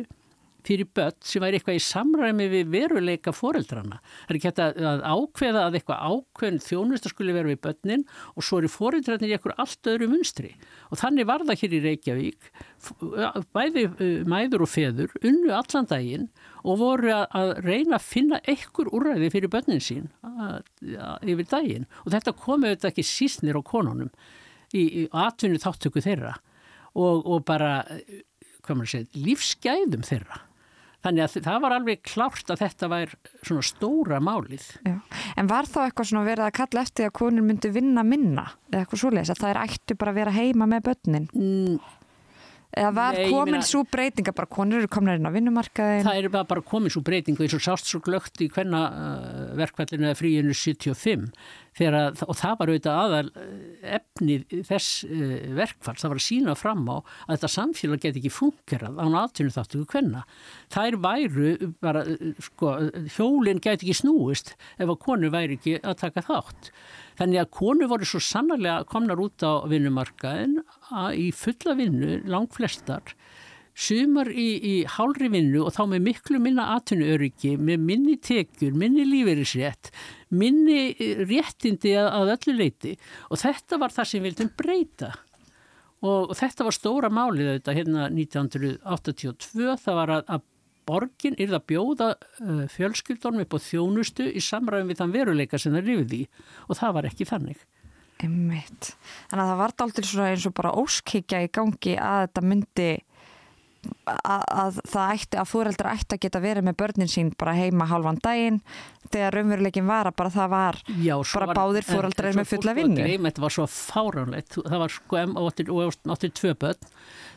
fyrir börn sem væri eitthvað í samræmi við veruleika foreldrana. Það er ekki hægt að ákveða að eitthvað ákveðin þjónustar skulle vera við börnin og svo eru foreldrarnir í eitthvað allt öðru munstri. Og þannig var það hér í Reykjavík, bæði mæður og feður, unnu allan daginn og voru að reyna að finna eitthvað úrræði fyrir börnin sín að, að, yfir daginn. Og þetta komi auðvitað ekki sísnir á konunum í, í atvinni þáttöku þeirra og, og bara, hvað maður segir, lífsgæðum þeirra. Þannig að það var alveg klárt að þetta var svona stóra málið. Já. En var þá eitthvað svona verið að kalla eftir að konur myndi vinna minna eða eitthvað svoleiðis að það er ættu bara að vera heima með börnin? Mm. Eða var Nei, komin minna, svo breytinga bara konur eru komin inn á vinnumarkaðin? Það er bara komin svo breytinga eins og sást svo glögt í hvenna uh, verkvallinu eða fríinu 75 að, og það var auðvitað aðal eh, efnið þess uh, verkfall, það var að sína fram á að þetta samfélag get ekki funkerað án aðtunum þáttu hvenna. Það er væru bara, uh, sko, hjólinn get ekki snúist ef að konu væri ekki að taka þátt. Þannig að konu voru svo sannarlega komnar út á vinnumarkaðin í fulla vinnu, langt flestar sumar í, í hálri vinnu og þá með miklu minna atvinnuöryggi, með minni tekjur, minni lífeyrisrétt, minni eh, réttindi að, að öllu leiti og þetta var það sem við vildum breyta. Og, þetta var stóra málið þetta hérna 1982, það var að, að borgin er það bjóða uh, fjölskyldunum upp á þjónustu í samræðum við þann veruleika sem það lifið í og það var ekki þannig. Einmitt. Þannig að það var aldrei eins og bara óskikja í gangi að þetta myndi að, að það ætti að fóreldra ætti að geta verið með börnin sín bara heima halvan daginn þegar raunveruleikin var að bara það var Já, bara var- báðir en svo með fulla vinnu. Þetta var svo fáránlegt, það var sko em- og áttir, og áttir tvö börn.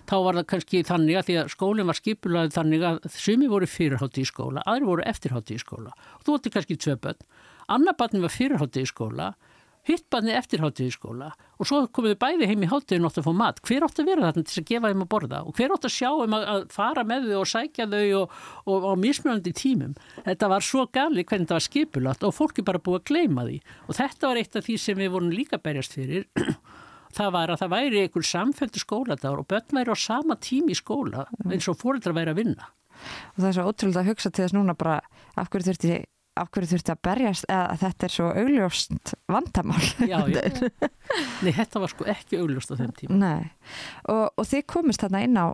Þá var það kannski þannig að því að skólinn var skipulaðið þannig að sumi voru fyrirhátti í skóla, aðri voru eftirhátti í skóla. Og þú áttir kannski tvö börn. Annar barni var fyrirhátti í skóla hitt barni eftirhátti í skóla og svo komuðu bæði heim í háttegin og átti að fá mat. Hver átti að vera þarna til að gefa þeim að borða? Og hver átti að sjá þeim að, að fara með þau og sækja þau og, og á mismunandi tímum? Þetta var svo gali hvernig þetta var skipulagt og fólk er bara búið að gleyma því. Og þetta var eitt af því sem við vorum líka berjast fyrir. Það var að það væri einhver samfældu skóladagur og börn væri á sama tími í skóla eins og fóreldrar væri að vinna. Og það er svo ótrúlega að hugsa til þess núna bara af hverju þurfti af hverju þurfti að berjast eða að þetta er svo augljóst vandamál já, já. Nei, þetta var sko ekki augljóst á þeim tíma Nei. Og, og þið komist þarna inn á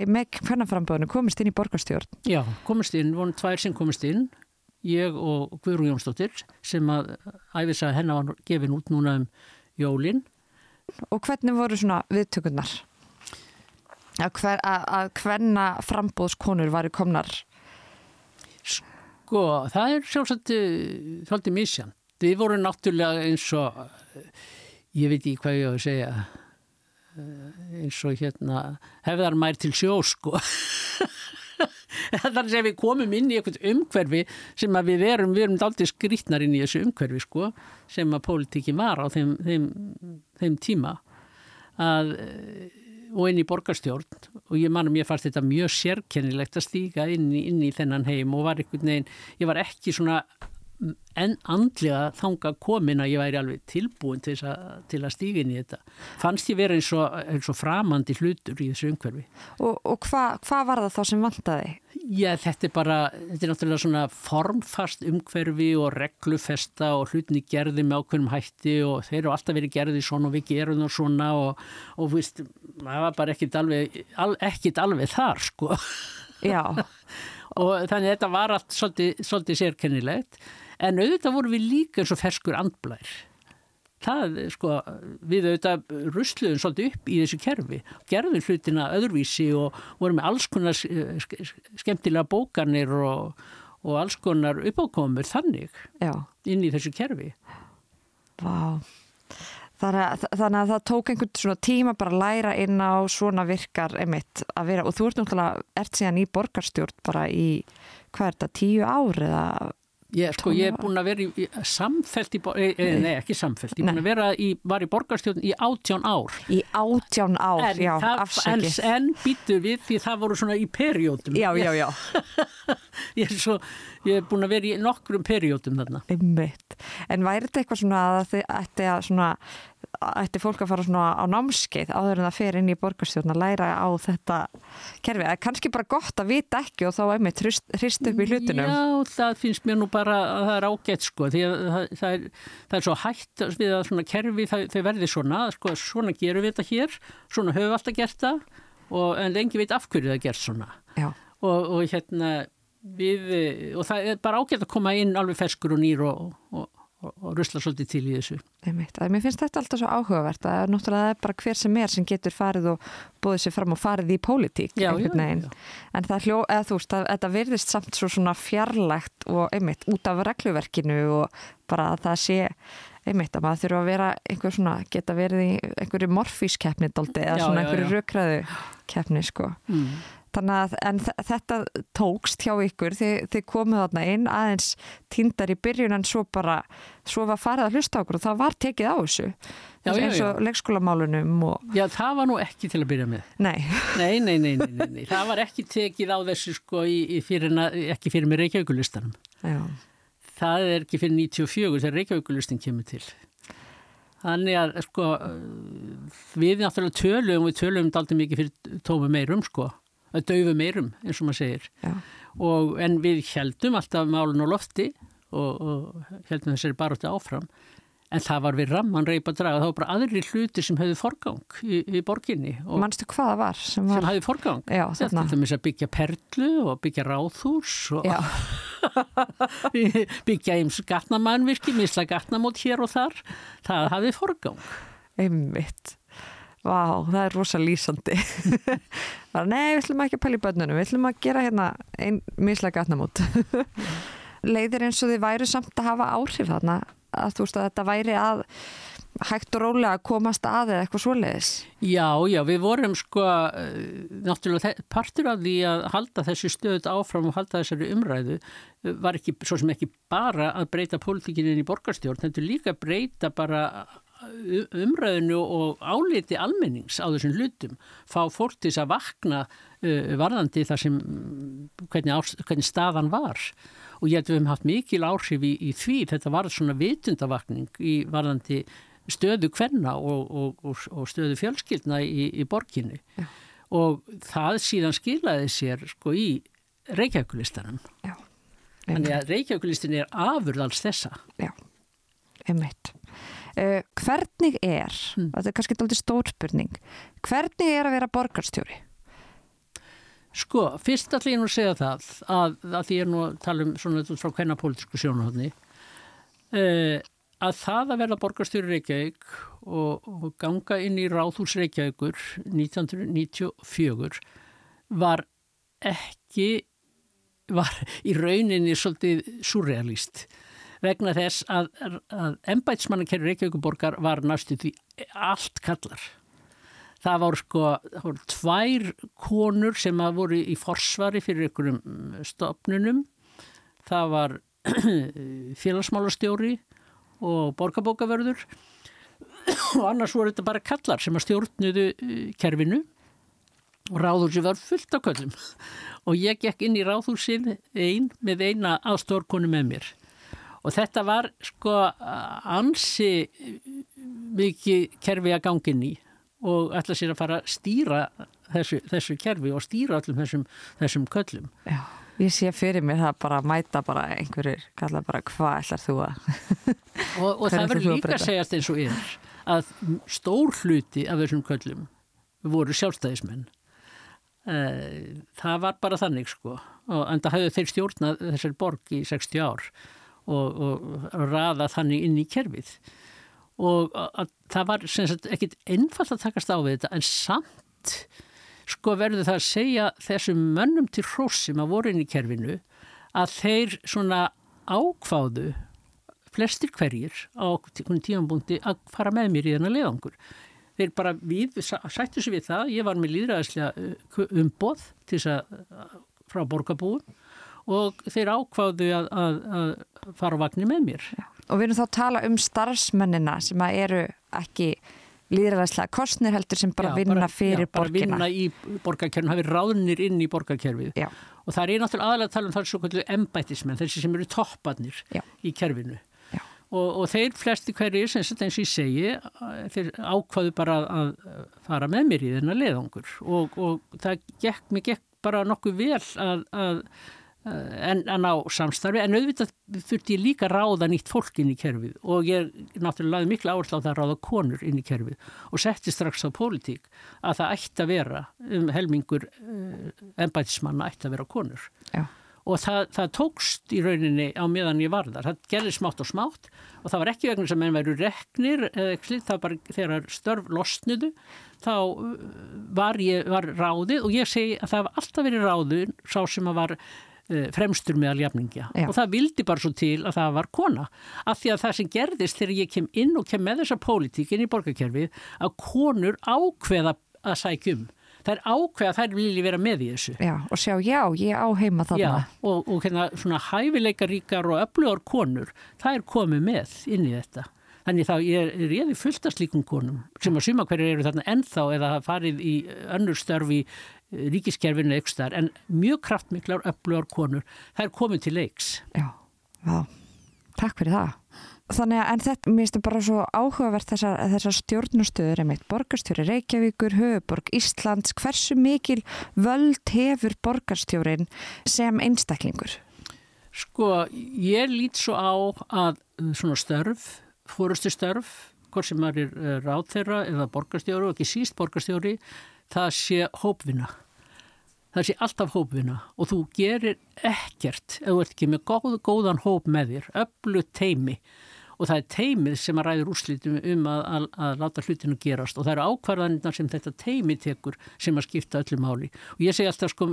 með hvernaframböðinu, komist inn í borgarstjórn Já, komist inn, voru tvær sem komist inn ég og Guðrún Jónsdóttir sem að æfisa hennar var gefin út núna um jólin og hvernig voru svona viðtökurnar að, hver, að, að hvenna frambóðskonur varu komnar Sko, það er sjálfsagt eh, svolítið misjan. Við vorum náttúrulega eins og, ég veit ekki hvað ég á að segja, eh, eins og hérna, hefðar mær til sjó, sko. Þannig að við komum inn í eitthvað umhverfi sem að við erum, við erum daldið skrítnar inn í þessu umhverfi, sko, sem að pólitíkin var á þeim, þeim, þeim tíma að eh, og inn í borgarstjórn og ég manum ég fannst þetta mjög sérkennilegt að stíga inn í, inn í þennan heim og var einhvern veginn, ég var ekki svona en andlega þanga komin að ég væri alveg tilbúin til, að, til að stíga inn í þetta. Fannst ég vera eins og, eins og framandi hlutur í þessu umhverfi. og, og hvað hva var það þá sem vantaði? Já, þetta er bara, þetta er náttúrulega svona formfast umhverfi og reglufesta og hlutinni gerði með ákveðnum hætti og þeir eru alltaf verið gerði svona og við gerum það svona og, og víst, það var bara ekkit alveg, al, ekkit alveg þar, sko. Já, og þannig að þetta var allt svolítið, svolítið sérkennilegt en auðvitað voru við líka eins og ferskur andblær. Það sko við auðvitað rusluðum svolítið upp í þessu kerfi gerðum hlutina öðruvísi og vorum með alls konar sk- skemmtilega bókanir og, og alls konar uppákomur þannig já, inn í þessu kerfi. Vá. Þannig að, þannig að það tók einhvern svona tíma bara að læra inn á svona virkar einmitt að vera og þú ert náttúrulega ert síðan í borgarstjórn bara í hvað er þetta, tíu ár eða Ég, sko, ég er búin að vera í, samfelt í, bor- e, e, nei ekki samfelt, ég er búin að vera í, var í borgarstjórn í átján ár. Í átján ár, en, já, það, en, en býtu við því það voru svona í periódum. Já, já, já, ég, er svo, ég er búin að vera í nokkrum periódum þarna. Einmitt. En væri þetta eitthvað svona að þið ætti að svona ætti fólk að fara svona á námskeið áður en það fer inn í borgarstjórn að læra á þetta kerfi, það er kannski bara gott að vita ekki og þá einmitt hrist, upp í hlutunum. Já, það finnst mér nú bara að það er ágætt sko, því að það, það, er, það er svo hætt við að svona kerfi, þau verði svona, sko, svona gerum við þetta hér, svona höfum við alltaf gert það, og, en lengi veit af hverju það er gert svona. Já, Og, og hérna, við, og það er bara ágætt að koma inn alveg ferskur og nýr og, og, og, og rusla svolítið til í þessu. einmitt, að mér finnst þetta alltaf svo áhugavert að náttúrulega það er bara hver sem er sem getur farið og búið sér fram og farið í pólitík Já, já, já. en það hljó, eða veist, að, þetta virðist samt svo svona fjarlægt og einmitt út af regluverkinu og bara að það sé einmitt að maður þurfa að vera einhver svona, geta verið í einhverju morfískeppni eða svona einhverju já. rökræðu keppni sko. Mm. Þannig að þetta tókst hjá ykkur, þið, þið komuð þarna inn aðeins týndar í byrjun en svo bara, svo var farið að hlusta okkur og það var tekið á þessu. Já, eins og leikskólamálunum og, Já, það var nú ekki til að byrja með. nei, Nei, nei, nei, nei, nei, nei. það var ekki tekið á þessu sko í, í fyrir, ekki fyrir með Reykjavíkulistanum. já, það er ekki fyrir 94 þegar Reykjavíkulistin kemur til. Þannig að sko við náttúrulega tölum, við tölum daldi mikið fyrir tómu meirum sko, að daufu meirum eins og maður segir. Og, en við heldum alltaf málun á lofti og, og heldum þessari barótti áfram. En það var við ramman reypa draga, það var bara aðri hluti sem hefði forgang í, í borginni og manstu hvað það var sem sem var, hefði forgang. já, Þetta er þess að byggja perlu og byggja ráðhús og byggja eins gatnamannvirki, misla gatnamót hér og þar, það hafði forgang. einmitt. Vá, það er rosa lýsandi. bara, nei, við ætlum ekki að pæla í börnunum, við ætlum að gera hérna einn mislega gatnamót. Leiðir eins og þið væru samt að hafa áhrif þarna að þú veist að þetta væri að hægt og rólega að komast að eða eitthvað svoleiðis. Já, já, við vorum sko eh, náttúrulega partur af því að halda þessu stöðut áfram og halda þessari umræðu eh, var ekki, svo sem ekki bara að breyta pólitíkinin í borgarstjórn, þetta er líka að breyta bara umræðinu og áliti almennings á þessum hlutum, fá fólk til þess að vakna uh, varðandi þar sem hvernig, á, hvernig staðan var. Og ég held að við hefum haft mikil áhrif í, í því, þetta var svona vitundavakning í varðandi stöðu kvenna og, og, og stöðu fjölskyldna í, í borginni. Já. og það síðan skilaði sér sko í Reykjavíkulistanum þannig að Reykjavíkulistin er afurð alls þessa. Já, einmitt uh, Hvernig er, hmm. þetta er kannski alltaf stór spurning, hvernig er að vera borgarstjóri? Sko, fyrst ætlum ég nú að segja það að, að því ég er nú að tala um svona frá hvenna pólitísku sjónuhóðni uh, að það að verða borgarstjóri Reykjavík og, og ganga inn í Ráðhús Reykjavíkur 1994 var ekki, var í rauninni svolítið surrealist vegna þess að, að ennbætsmannakerri Reykjavíkuborgar var næstu því allt kallar. Það voru sko, það voru tvær konur sem að voru í forsvari fyrir einhverjum stopnunum. Það var félagsmálastjóri og borgarbókavörður og annars voru þetta bara kallar sem að stjórnuðu eh, kerfinu og ráðhúsi var fullt af köllum og ég gekk inn í ráðhúsið einn með eina aðstórkonu með mér og þetta var sko ansi mikið kerfi að gangin í og ætla sér að fara að stýra þessu, þessu kerfi og stýra allum þessum, þessum köllum. Já Ég sé fyrir mig það bara að mæta bara einhverjur, kalla bara hvað ætlar þú að? Og, og það verður líka að segjast eins og er að stór hluti af þessum köllum voru sjálfstæðismenn. Eh, það var bara þannig sko. Og en það hafði þeir stjórnað þessar borg í 60 ár og, og raða þannig inn í kerfið og að, það var ekkit einfalt að takast á við þetta en samt sko verður það að segja þessum mönnum til hross sem að voru inn í kerfinu að þeir svona ákváðu flestir hverjir á tímanbúndi að fara með mér í þennan leðangur. Þeir bara við, sættu sér við það, ég var með líðræðislega uh, umboð til þess að frá borgarbúum og þeir ákváðu að, að, að fara vagnir með mér. Já. Og við erum þá að tala um starfsmennina sem eru ekki líðræðislega kostnir heldur sem bara já, vinna bara, fyrir já, borgina. Bara vinna í borgarkerfinu, hafi ráðnir inn í borgarkerfið. Já. Og það er náttúrulega aðalega að tala um það svo kvöldu embætismenn, þessi sem eru topparnir í kerfinu. Og, og þeir flesti hverjir, sem eins og ég segi, þeir ákvaðu bara að fara með mér í þennan leðangur. Og, og það gekk, mér gekk bara nokkuð vel að, að en að ná samstarfi. En auðvitað þurfti ég líka ráða nýtt fólk inn í kerfið. Og ég náttúrulega laði miklu áherslu á það að ráða konur inn í kerfið. Og setti strax á pólitík að það ætti að vera um helmingur ennbætismanna ætti að vera konur. Já. og það, það tókst í rauninni á meðan ég var þar, það gerði smátt og smátt. Og það var ekki vegna sem enn væru reknir það var bara þegar störf losnudu þá var ég var ráðið. Og ég segi að það var alltaf verið ráðið sá sem að var Eh, fremstur með aljafningja og það vildi bara svo til að það var kona. Af því að það sem gerðist þegar ég kem inn og kem með þessa pólitík inn í borgarkerfið að konur ákveða að sækjum það er ákveða að þær vilji vera með í þessu. Já, og sjá, já, ég á heima þarna. Já, og, og hérna svona hæfileikaríkar og öflugar konur það er komið með inn í þetta. Þannig þá er ég fullt af slíkum konum sem að suma hverju eru þarna ennþá eða farið í önnur störfi ríkiskerfinu aukstar en mjög kraftmiklar öflugar konur það er komið til leiks. Já, já, takk fyrir það. Þannig að en þetta, mér finnst þetta bara svo áhugavert þessar, þessar stjórnustöður einmitt, borgarstjóri Reykjavíkur, höfuborg Íslands, hversu mikil völd hefur borgarstjórin sem einstaklingur? Sko, ég lít svo á að svona störf, fórustu störf, hvort sem maður er ráð þeirra eða borgarstjóri og ekki síst borgarstjóri, það sé hópvinna. Það sé alltaf hópvinna og þú gerir ekkert ef þú ert ekki með góð, góðan hóp með þér öllu teimi og það er teimið sem að ræður úrslitum um að, að, að láta hlutinu gerast og það eru ákvarðanirna sem þetta teimið tekur sem að skipta öllu máli. Og ég segi alltaf sko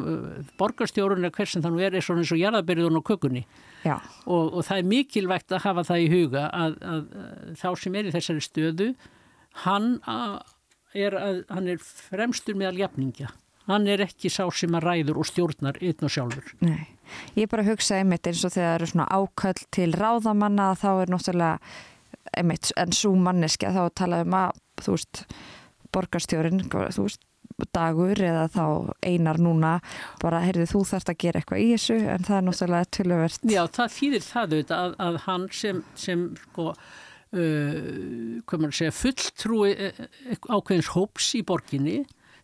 borgarstjórun er hversin þannig er svona eins og jarðaberiðun og kökunni. Og, og það er mikilvægt að hafa það í huga að, að, að þá sem er í þessari stöðu hann er, hann er fremstur með aljafningja hann er ekki sá sem að ræður og stjórnar einn og sjálfur. Nei, ég bara hugsa einmitt eins og þegar það eru svona áköll til ráðamanna þá er náttúrulega einmitt en svo manneski að þá talaðum að þú veist, borgarstjórin þú veist, dagur eða þá einar núna bara, heyrðu þú þarfst að gera eitthvað í þessu en það er náttúrulega töluvert. Já, það þýðir það auðvitað að, að hann sem, sem sko hvað maður segja, fulltrúi uh, ákveðins hóps í borginni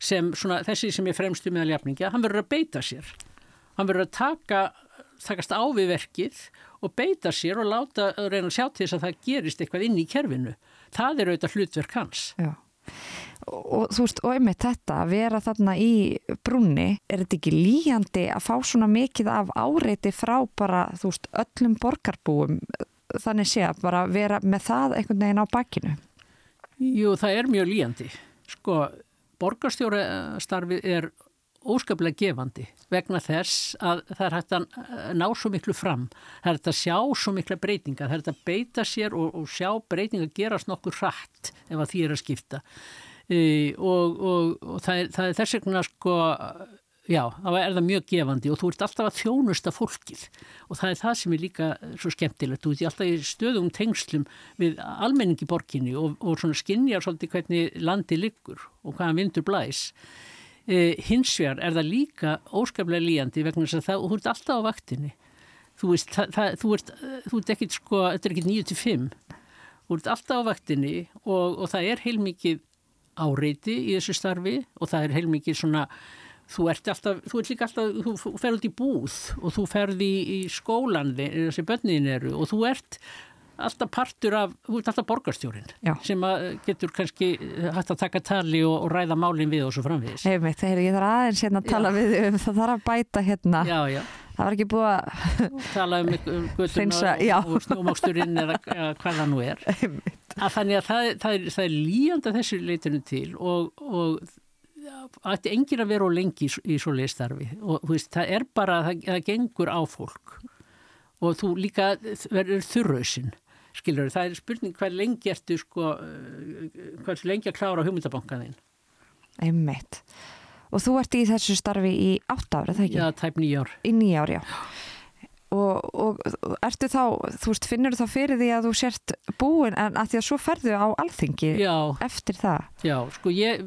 sem svona, þessi sem er fremstu meðal jafningja, hann verður að beita sér. Hann verður að taka, takast á við verkið og beita sér og láta reyna að sjá til þess að það gerist eitthvað inn í kerfinu. Það er auðvitað hlutverk hans. Já. Og þú veist, og einmitt þetta, að vera þarna í brunni, er þetta ekki líjandi að fá svona mikið af áreiti frá bara, þú veist, öllum borgarbúum, þannig sé að bara vera með það einhvern veginn á bakkinu? Jú, það er mjög líjandi. Sko, borgarstjórastarfið er óskaplega gefandi vegna þess að það er hægt að ná svo miklu fram, það er hægt að sjá svo mikla breytinga, það er hægt að beita sér og, og sjá breytinga gerast nokkur hratt ef að því er að skipta e, og, og, og það, er, það er þess vegna sko Já, það er það mjög gefandi og þú ert alltaf að þjónusta fólkið og það er það sem er líka svo skemmtilegt. Þú ert alltaf í stöðum tengslum við almenningi borginni og, og svona skinnjar svolítið hvernig landi liggur og hvaðan vindur blæs. E, hins vegar er það líka óskaplega líjandi vegna þess að það, þú ert alltaf á vaktinni. Þú veist, það, það, þú ert, þú ert ekkit sko, þetta er ekkit 9-5. Þú ert alltaf á vaktinni og, og það er heilmikið áreiti í þessu starfi og það er heilmikið svona þú ert alltaf, þú ert líka alltaf, þú fer út í búð og þú ferði í, skólan þessi bönnin eru og þú ert alltaf partur af, þú ert alltaf borgarstjórin já. sem getur kannski hægt að taka tali og, og ræða málinn við og svo framvegis. Hefur mig, þegar ég þarf aðeins hérna að tala við um það þarf að bæta hérna. Já, já. Það var ekki búið að tala um, um göttuna og, snjómáksturinn eða hvað það nú er. Að þannig að það, það er, er líjanda þessu leitinu til og, og ætti engin að vera á lengi í, í svo leistarfi og veist, það er bara, það, það gengur á fólk. Og þú líka verður þurrausinn skilur, það er spurning hvað lengi ertu sko, eh, hvað lengi að klára hugmyndabankaðinn Einmitt. Og þú ert í þessu starfi í átt ára, það ekki? Já, tæp nýjár Í nýjár, já Og, og ertu þá, þú veist, finnur þá fyrir því að þú sért búin en að því að svo ferðu á alþingi já, eftir það? Já, sko ég,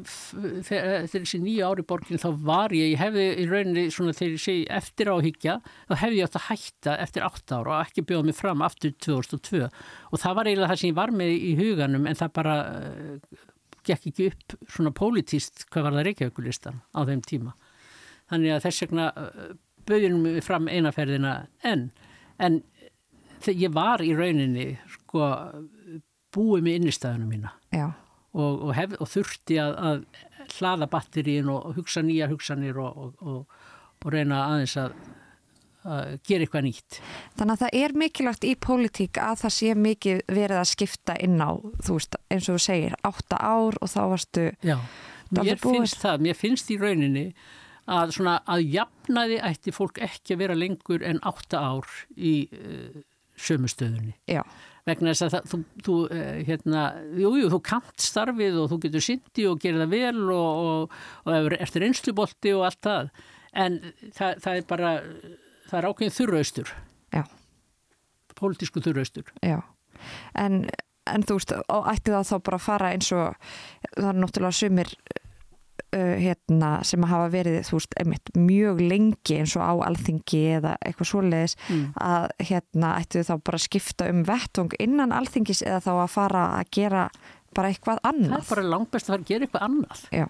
þegar þessi nýja ári borgin þá var ég, ég hefði í rauninni svona þegar ég segi eftir áhyggja, þá hefði ég átt að hætta eftir 8 ára og ekki bjóða mig fram aftur 2002 og það var eiginlega það sem ég var með í huganum en það bara uh, gekk ekki upp svona pólitíst hvað var það Reykjavíkulistan á þeim tíma. Þannig að þess vegna uh, bauðinum fram einaferðina enn. En ég var í rauninni sko búið með innistæðunum mína. Og, og, hef, og þurfti að, að hlaða batterín og, og hugsa nýja hugsanir og reyna aðeins að, að gera eitthvað nýtt. Þannig að það er mikilvægt í pólitík að það sé mikið verið að skipta inn á, þú veist, eins og þú segir, átta ár og þá varstu... Já, mér finnst það, mér finnst í rauninni að svona að jafnaði ætti fólk ekki að vera lengur en átta ár í uh, sömustöðunni. Já. Vegna þess að það, þú, þú uh, hérna, jú, jú, þú kant starfið og þú getur syndi og gerir það vel og, og, og eftir einslubolti og allt það. En það, það er bara, það er ákveðin þurraustur. Já. Pólitísku þurraustur. Já. En, en þú veist, ætti það þá bara að fara eins og það er náttúrulega sumir uh, hérna, sem hafa verið veist, einmitt, mjög lengi eins og á alþingi eða eitthvað svoleiðis mm. að hérna ættu þá bara skipta um vettung innan alþingis eða þá að fara að gera bara eitthvað annað. Það er bara langt best að fara að gera eitthvað annað. Já.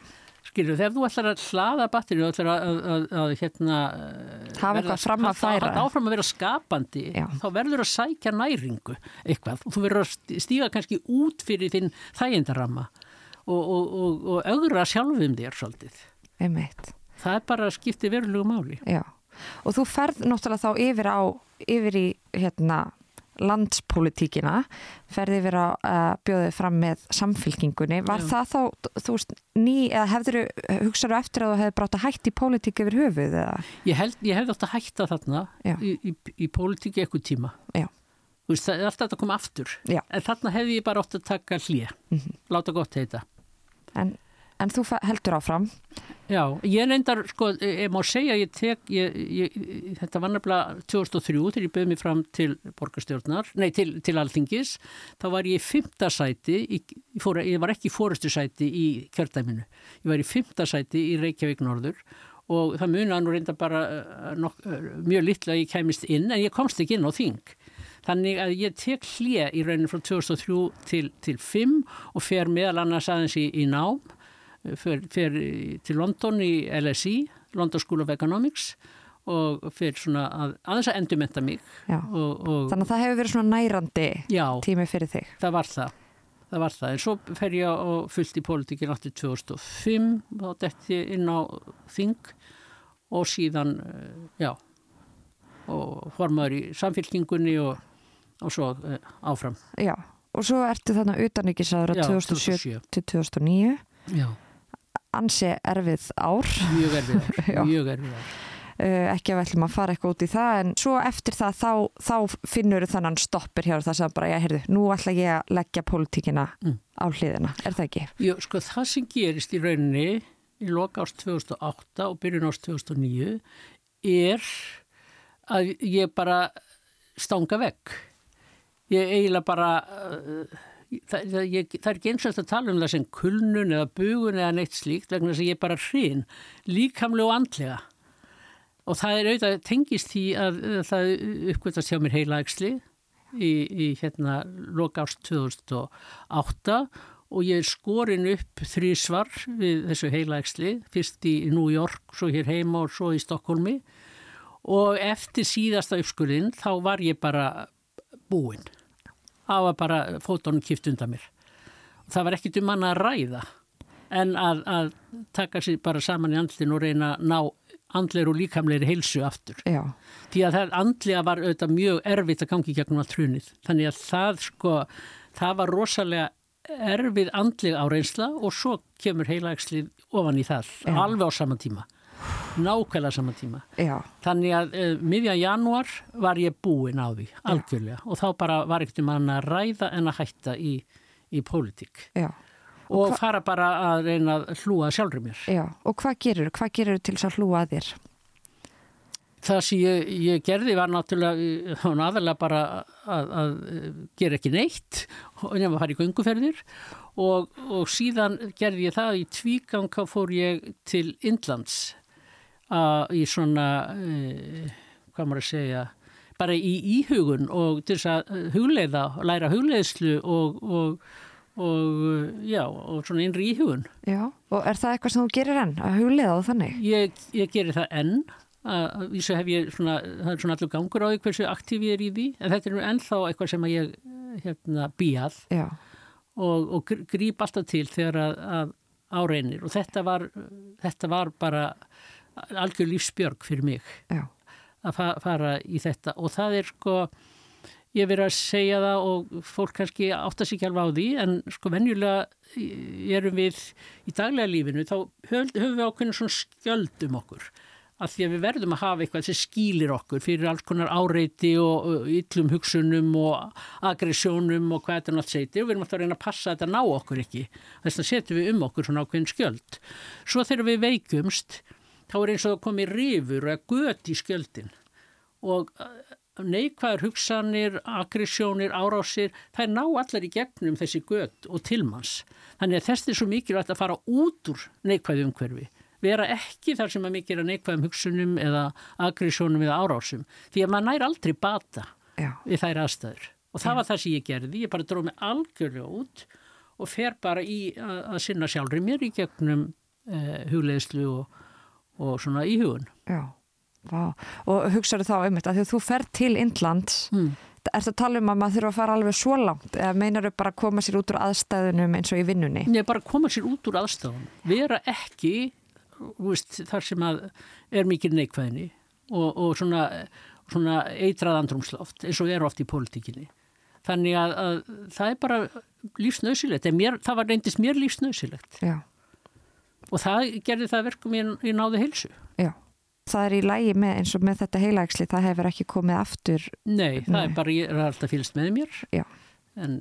Skilju, þegar þú ætlar að hlaða batterið og ætlar að, að, að hérna hafa eitthvað fram að færa að áfram að vera skapandi Já. þá verður að sækja næringu eitthvað og þú verður að stíga kannski út fyrir þinn þægindarama og, og, og, og augra sjálfum þér svolítið. Einmitt. Það er bara að skipti verulegu máli. Já, og þú ferð náttúrulega þá yfir á, yfir í hérna landspolítíkina ferði verið að uh, bjóðið fram með samfylkingunni. Var Já. það þá, þú veist, ný, eða hefður hugsaðu eftir að þú hefði brátt að hætti í pólitík yfir höfuð eða? Ég held, ég hefði átt að hætta þarna Já. í, í, í pólitíki eitthvað tíma. Já. Þú veist, það er alltaf að koma aftur. Já. En þarna hefði ég bara átt að taka hlýja. Láta gott heita. En, en þú heldur áfram? Já, ég reyndar, sko, ég má segja, ég tek, ég, ég, þetta var nefnilega 2003 þegar ég bauð mér fram til borgarstjórnar, nei, til, til alþingis, þá var ég í fymta sæti, ég, fór, ég var ekki í fórustu sæti í kjördæminu, ég var í fymta sæti í Reykjavík Norður og það muna nú reynda bara uh, nok, uh, mjög litla að ég kæmist inn, en ég komst ekki inn á þing. Þannig að ég tek hlje í rauninu frá 2003 til, til 5 og fer meðal annars aðeins í, í nám fer, fer í- til London í LSI, London School of Economics og fer svona að, aðeins að endurmenta mig Já. og, og Þannig að það hefur verið svona nærandi já, tími fyrir þig. það var það. Það var það, en svo fer ég og fullt í pólitíkin átti 2005, þá detti inn á Þing og síðan, eh, já, og formaður í samfélkingunni og, og svo eh, áfram. Já. Og svo ertu þannig utanrikiðsáður Já, 2007 til 2009. Já, Ansi erfið ár. mjög erfið ár, mjög erfið ár. Uh, ekki að við ætlum að fara eitthvað út í það en svo eftir það þá, þá finnur þannan stoppir hjá það sem bara, já, heyrðu, nú ætla ég að leggja pólitíkina Mm. á hliðina, er það ekki? Jú, sko það sem gerist í rauninni í loka ást 2008 og byrjun ást 2009 er að ég bara stanga vekk. Ég eiginlega bara, uh, það, ég, það er ekki eins og þetta að tala um það sem kulnun eða bugun eða neitt slíkt vegna þess að ég er bara hrin, líkamlega og andlega. Og það er auðvitað tengist því að uh, það uppgötast hjá mér heila ægsli í, í hérna loka ást 2008 og ég er skorin upp þrísvar við þessu heila ægsli, fyrst í New York, svo hér heima og svo í Stokkólmi og eftir síðasta uppskurðin þá var ég bara búinn. Það var bara fótónum kipt undan mér. Það var ekkit um hann að ræða en að, að taka sér bara saman í andlinn og reyna að ná andleir og líkamleiri heilsu aftur. Já, Því að það andlega var auðvitað mjög erfitt að gangi gegnum allt hrunið. Þannig að það sko, það var rosalega erfið andlega áreynsla og svo kemur heilaækslið ofan í það, Já. alveg á sama tíma. Nákvæmlega sama tíma. já, Þannig að uh, miðjan janúar var ég búinn á því, algjörlega. Og þá bara var ekkert um hann að ræða en að hætta í, í pólitík. já, Og, fara bara að reyna að hlúa sjálfur mér. já. Og hvað gerur, hvað gerur til þess að hlúa að þér? Það sem ég, ég gerði var náttúrulega það var aðalega bara að, að gera ekki neitt og nefn að fara í gönguferðir og, og síðan gerði ég það í tvígang þá fór ég til Indlands að, í svona e, hvað maður að segja bara í íhugun og til þess að hugleiða og læra hugleiðslu og, og, og já, og svona innri íhugun. Já, og er það eitthvað sem þú gerir enn, að huglega á þannig? Ég, ég geri það enn að vísu hef ég svona, það er svona allur gangur á því hversu aktíf ég er í því en þetta er nú ennþá eitthvað sem ég hérna býjað og, og gr- gríp alltaf til þegar að, að áreinir og þetta var, þetta var bara algjör lífsbjörg fyrir mig já, að fa fara í þetta. Og það er sko ég verið að segja það og fólk kannski átta sig ekki alveg á því en sko venjulega erum við í daglega lífinu þá höfum við ákveðin svona skjöld um okkur. Að því að við verðum að hafa eitthvað sem skýlir okkur fyrir alls konar áreiti og illum hugsunum og aggressjónum og hvað þetta nátt seitir. Og við erum alltaf að reyna að passa að þetta ná okkur ekki. Þess að setjum við um okkur svona ákveðin skjöld. Svo þegar við veikumst þá er eins og það komið rifur eða göt í skjöldin og uh, neikvæður hugsanir, aggressjónir, árásir, það ná allar í gegnum þessi gött og tilmanns. Þannig að þess er svo mikilvægt að fara út úr neikvæðu umhverfi. Vera ekki þar sem að mikið er neikvæðum hugsunum eða aggressjónum eða árásum. Því að maður nær aldrei bata já, við þær aðstæður. Og það var það sem ég gerði. Ég bara dróð mig algjörlega út og fer bara í að, að sinna sjálfri mér í gegnum eh, hugleðslu og, og svona í hugun. já. Vá. Og hugsaðu þá um þetta, því að þú fer til Indlands, Mm. er það að tala um að maður þurfa að fara alveg svo langt eða meinar þau bara að koma sér út úr aðstæðunum eins og í vinnunni? Nei, bara koma sér út úr aðstafan. Vera ekki, veist, þar sem er mikil neikvæðinni og, og svona, svona eitrað andrumsloft eins og er oft í pólitíkinni. Þannig að, að það er bara lífsnausilegt. Það var reyndist mér lífsnausilegt. Já. Og það gerði það verkum ég náði heilsu. Já. Það er í lægi með eins og með þetta heilaæksli, það hefur ekki komið aftur. Nei, það Nei. er bara, ég er alltaf fylgst með mér. Já. En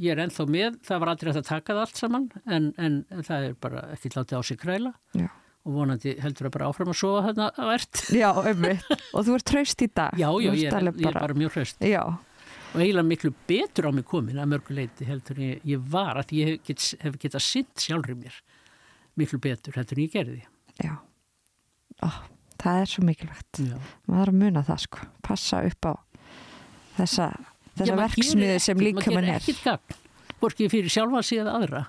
ég er ennþá með, það var aldrei að taka það allt saman, en, en, það er bara ekki látið á sig kræla. Já. Og vonandi heldur það bara áfram að sofa þarna að verðt. Já, ummitt. og þú ert traust í dag. Já, já, ég er, ég er bara mjög hraust. Já, Og eiginlega miklu betur á mig komin að mörguleiti heldur en ég, ég var að ég hef, get, hef getað sint sjálfur mér miklu betur heldur en ég gerði. já. Ó, það er svo mikilvægt. Já. Maður er að muna það sko. Passa upp á þessa, þessa verksmiðu sem líka mann maður er. ekkert gagn, hvorki fyrir sjálfa sig eða aðra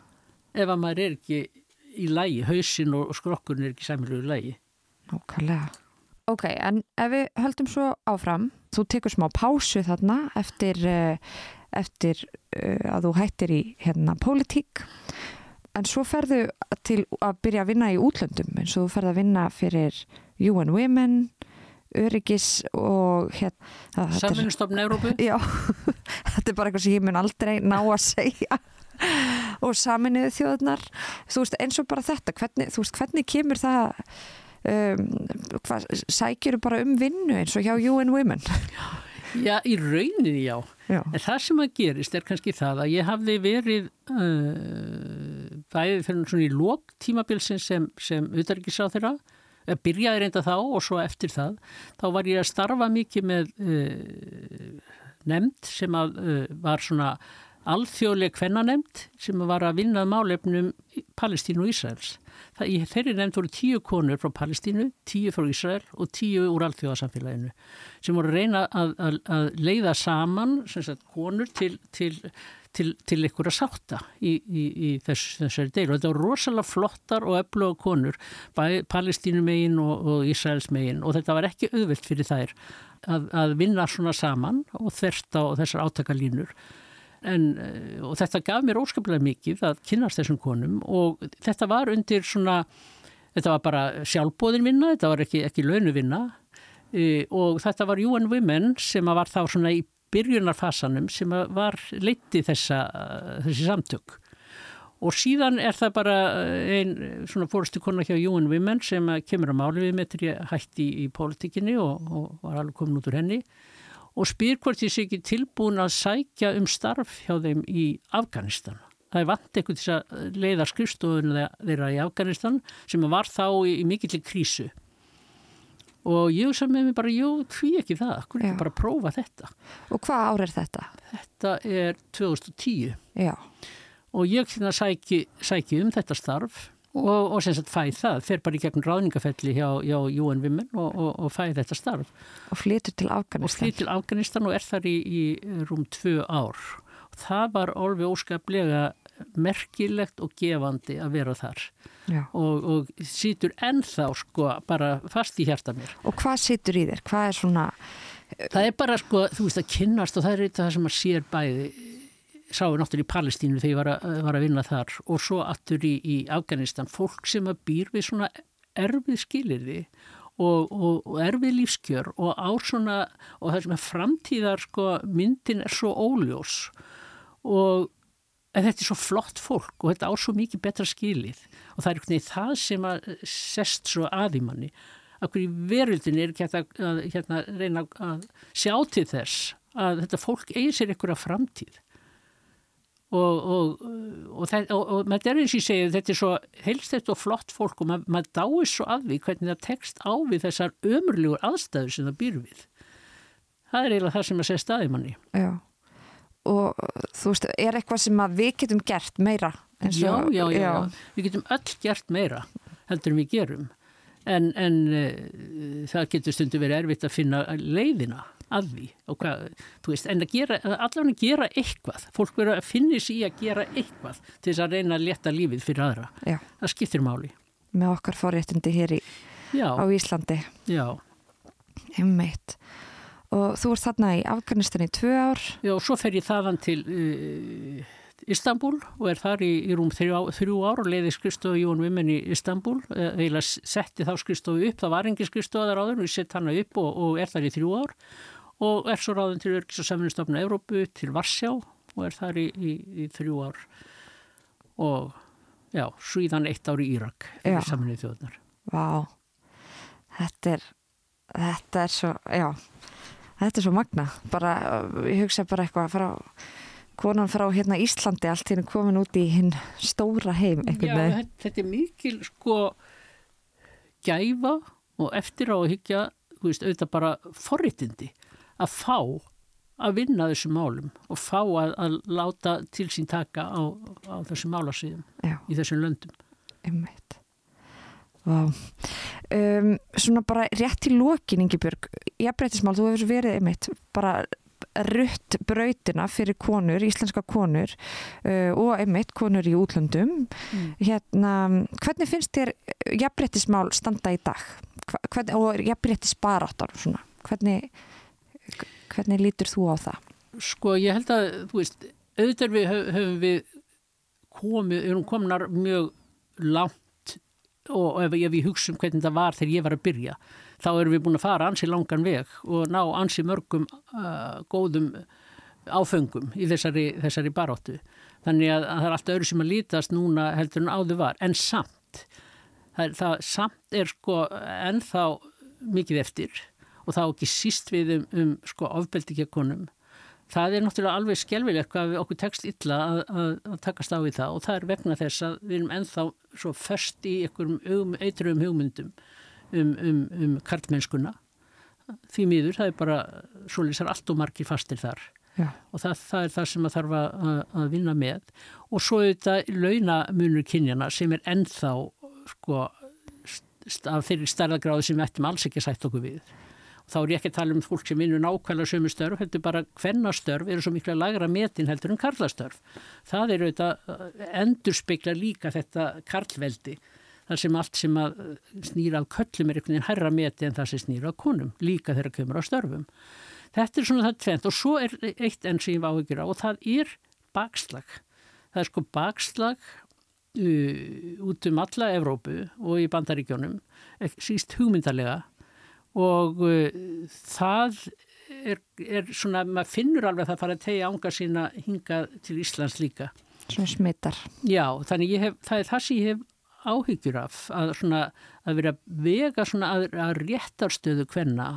ef að maður er ekki í lægi, hausinn og skrokkurinn er ekki sæmilugu lægi. Nákvæmlega. Ok, en ef við höldum svo áfram, þú tekur smá pásu þarna eftir, uh, eftir uh, að þú hættir í hérna pólitík, en svo ferðu til að byrja að vinna í útlöndum, eins og þú ferð að vinna fyrir UN Women, Öryggis og hérna... Samvinnustofn Európu? Já, þetta er bara eitthvað sem ég mun aldrei ná að segja og saminuðu þjóðunar þú veist eins og bara þetta hvernig, þú veist hvernig kemur það um, hvað, sækjuru bara um vinnu eins og hjá UN Women Já, í rauninni já. Já, En það sem að gerist er kannski það að ég hafði verið uh, bæðið fyrir svona í lók tímabilsin sem, sem utarrikiðsá þeirra byrjaði reynda þá og svo eftir það þá var ég að starfa mikið með uh, nefnd sem að uh, var svona alþjóðleg kvennanemnd sem var að vinna að málefnum Palestínu og Ísraels. Það, í þeirri nefnd voru tíu konur frá Palestínu, tíu frá Ísrael og tíu úr alþjóðasamfélaginu sem voru reyna að, að, að leiða saman sagt, konur til, til, til, til að sátta í, í, í þess, þessari deil og þetta voru rosalega flottar og öfluga konur bæði Palestínu megin og, og Ísraels megin og þetta var ekki auðvilt fyrir þær að, að vinna svona saman og þversta og þessar átakalínur. En, eh, og þetta gaf mér óskaplega mikið að kynast þessum konum. Og þetta var undir svona, þetta var bara sjálfbóðin vinna, þetta var ekki, ekki launu vinna e, og þetta var UN Women sem var þá svona í byrjunarfasanum sem var leiti þessa, þessi samtök og síðan er það bara einn svona fórstu kona hjá UN Women sem kemur að máli við með ég hætti í, í pólitíkinni og, og var alveg komin út úr henni og spyr hvort ég sé ekki tilbúin að sækja um starf hjá þeim í Afganistan. Það er vant eitthvað til að leiða skrifstofun þeirra í Afganistan sem var þá í, í mikill krísu. Og ég sagði með mig bara, jú, hví ekki það, hvernig ekki bara prófa þetta. og hvað ár er þetta? Þetta er 2010 Já, og ég hérna sæki, sæki um þetta starf og, og sem sagt fæ það, fer bara í gegn ráðningafelli hjá, hjá UN Women og, og, og fæ þetta starf. og flytur til og Afganistan flýtt til Afganistan og er þar í, í rúm tvö ár. Og það var alveg óskaplega merkilegt og gefandi að vera þar. Og, og sýtur ennþá sko bara fast í hjarta mér. og hvað situr í þér? Hvað er svona Það er bara sko, þú veist að kynnast og það er eitthvað sem að sér bæði. Sáu náttúrulega í Palestínu þegar ég var að, var að vinna þar og svo aftur í, í Afganistan. Fólk sem að býr við svona erfið skilirði og, og, og erfið lífskjör og á svona og það sem er framtíðar sko myndin er svo óljós. Og en þetta er svo flott fólk og þetta á svo mikið betra skilið. Og það er veginn það sem að sest svo að í manni. Að hverju veröldinni er ekki að, að hérna, reyna að sjá til þess að þetta fólk eigi sér einhverja framtíð? Og, og, og, og, maður er eins og ég segi þetta er svo heilstætt og flott fólk og maður, maður dáir svo að því hvernig það tekst á við þessar ömurlegur aðstæður sem það býr við. Það er eiginlega það sem að segja staði manni. Já. Og þú veist, er eitthvað sem við getum gert meira eins já, og- já, já, já, við getum öll gert meira heldur en við gerum. En, en uh, það getur stundu verið erfitt að finna leiðina að því og hvað, þú veist, en að gera allavega að gera eitthvað, fólk verður að finna sér í að gera eitthvað til þess að reyna að leta lífið fyrir aðra, Já, það skiptir máli. Með okkar forréttindi hér í, á Íslandi. Já, Einmitt. Og þú ert þarna í Afganistan í tvö ár. já, svo fer ég þaðan til uh, Istanbul og er þar í, í rúm þrjú, þrjú ár og leiði skristofu Jón Vimmen í Istanbul eða setti þá skristofu upp, það var engin skristofa þar áður og ég sett hana upp og, og er þar í þrjú ár. Og er svo ráðin til Örgis og Samvinnstofna Európu til Varsjá og er þar í, í, í þrjú ár. Og já, svíðan eitt ár í Írak fyrir Samvinnið þjóðnar. Vá, þetta er, þetta er svo, já, þetta er svo magna, bara, ég hugsa bara eitthvað frá konan frá hérna Íslandi allt hérna komin út í hinn stóra heim Já, með. þetta er mikil sko gæfa og eftir á að higgja veist, auðvitað bara forritindi að fá að vinna þessum málum og fá að, að láta til sín taka á, á þessum málasíðum í þessum löndum Einmitt. Um, svona bara rétt í lokin Ingebjörg, ég breytismál, þú hefur verið einmitt bara rutt brautina fyrir konur, íslenska konur uh, og einmitt konur í útlöndum mm. hérna, hvernig finnst þér jafnbrettismál standa í dag hvernig, og jafnbrettisbaráttar hvernig, hvernig lítur þú á það? Sko ég held að þú veist, auðvitað við höfum við komið, erum komnar mjög langt og ef, ef ég hugsa um hvernig það var þegar ég var að byrja þá erum við búin að fara ansi langan veg og ná ansi mörgum uh, góðum áfengum í þessari, þessari baróttu. Þannig að, að það er alltaf öðru sem að lítast núna heldur en áður var. En samt, það, það samt er sko ennþá mikið eftir og þá ekki síst við um, um sko ofbeldi ekki að konum. Það er náttúrulega alveg skjálfilegt hvað okkur tekst illa að, að, að takast á í það og það er vegna þess að við erum ennþá svo först í einhverjum eitrum hugmyndum um, um, um karlmennskuna. Því miður, það er bara svo lýsar allt og margir fastir þar Já. og það, það er það sem að þarf að, að vinna með. Og svo er þetta launamunur kynjana sem er ennþá sko af þeirri starðagráði sem við ættum alls ekki að sætt okkur við þá er ég ekki að tala um fólk sem vinnur nákvæmlega sömu störf, heldur bara hvernastörf eru svo miklu að lagra metin heldur en karlastörf það er auðvitað endur spekla líka þetta karlveldi þar sem allt sem að eh, snýra af köllum er einhvern veginn herra meti en það sem snýra af konum, líka þegar kemur á störfum. Þetta er svona það tvent og svo er eitt enn sem ég var áhyggjur á og það er bakslag. Það er sko bakslag uh, út um alla Evrópu og í bandaríkjónum, síst hugmyndarlega og uh, það er, er svona, maður finnur alveg að það fara að tegja ánga sína hinga til Íslands líka. Svona smittar. Já, þannig hef, það er það sem ég hef áhyggjur af að, svona, að vera vega að, að réttarstöðu hvenna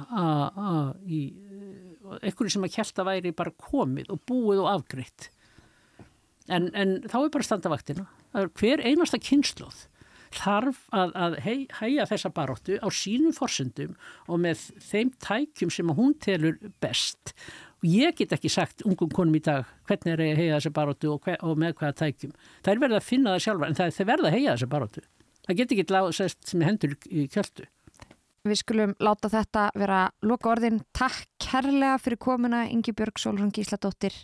í einhverju sem að kjælta væri bara komið og búið og afgriðt en, en þá er bara standavaktina hver einasta kynnslóð þarf að, að hæja þessa baróttu á sínum forsendum og með þeim tækjum sem hún telur best ég get ekki sagt ungum konum í dag hvernig er að heiða þessi baróttu og, og með hvaða tækjum. Það er verið að finna það sjálfa en það er verið að heiða þessi baróttu. Það get ekki láðsest sem hendur í kjöldu. Við skulum láta þetta vera loka orðin. Takk kærlega fyrir komuna Ingi Björg Sólrún Gísladóttir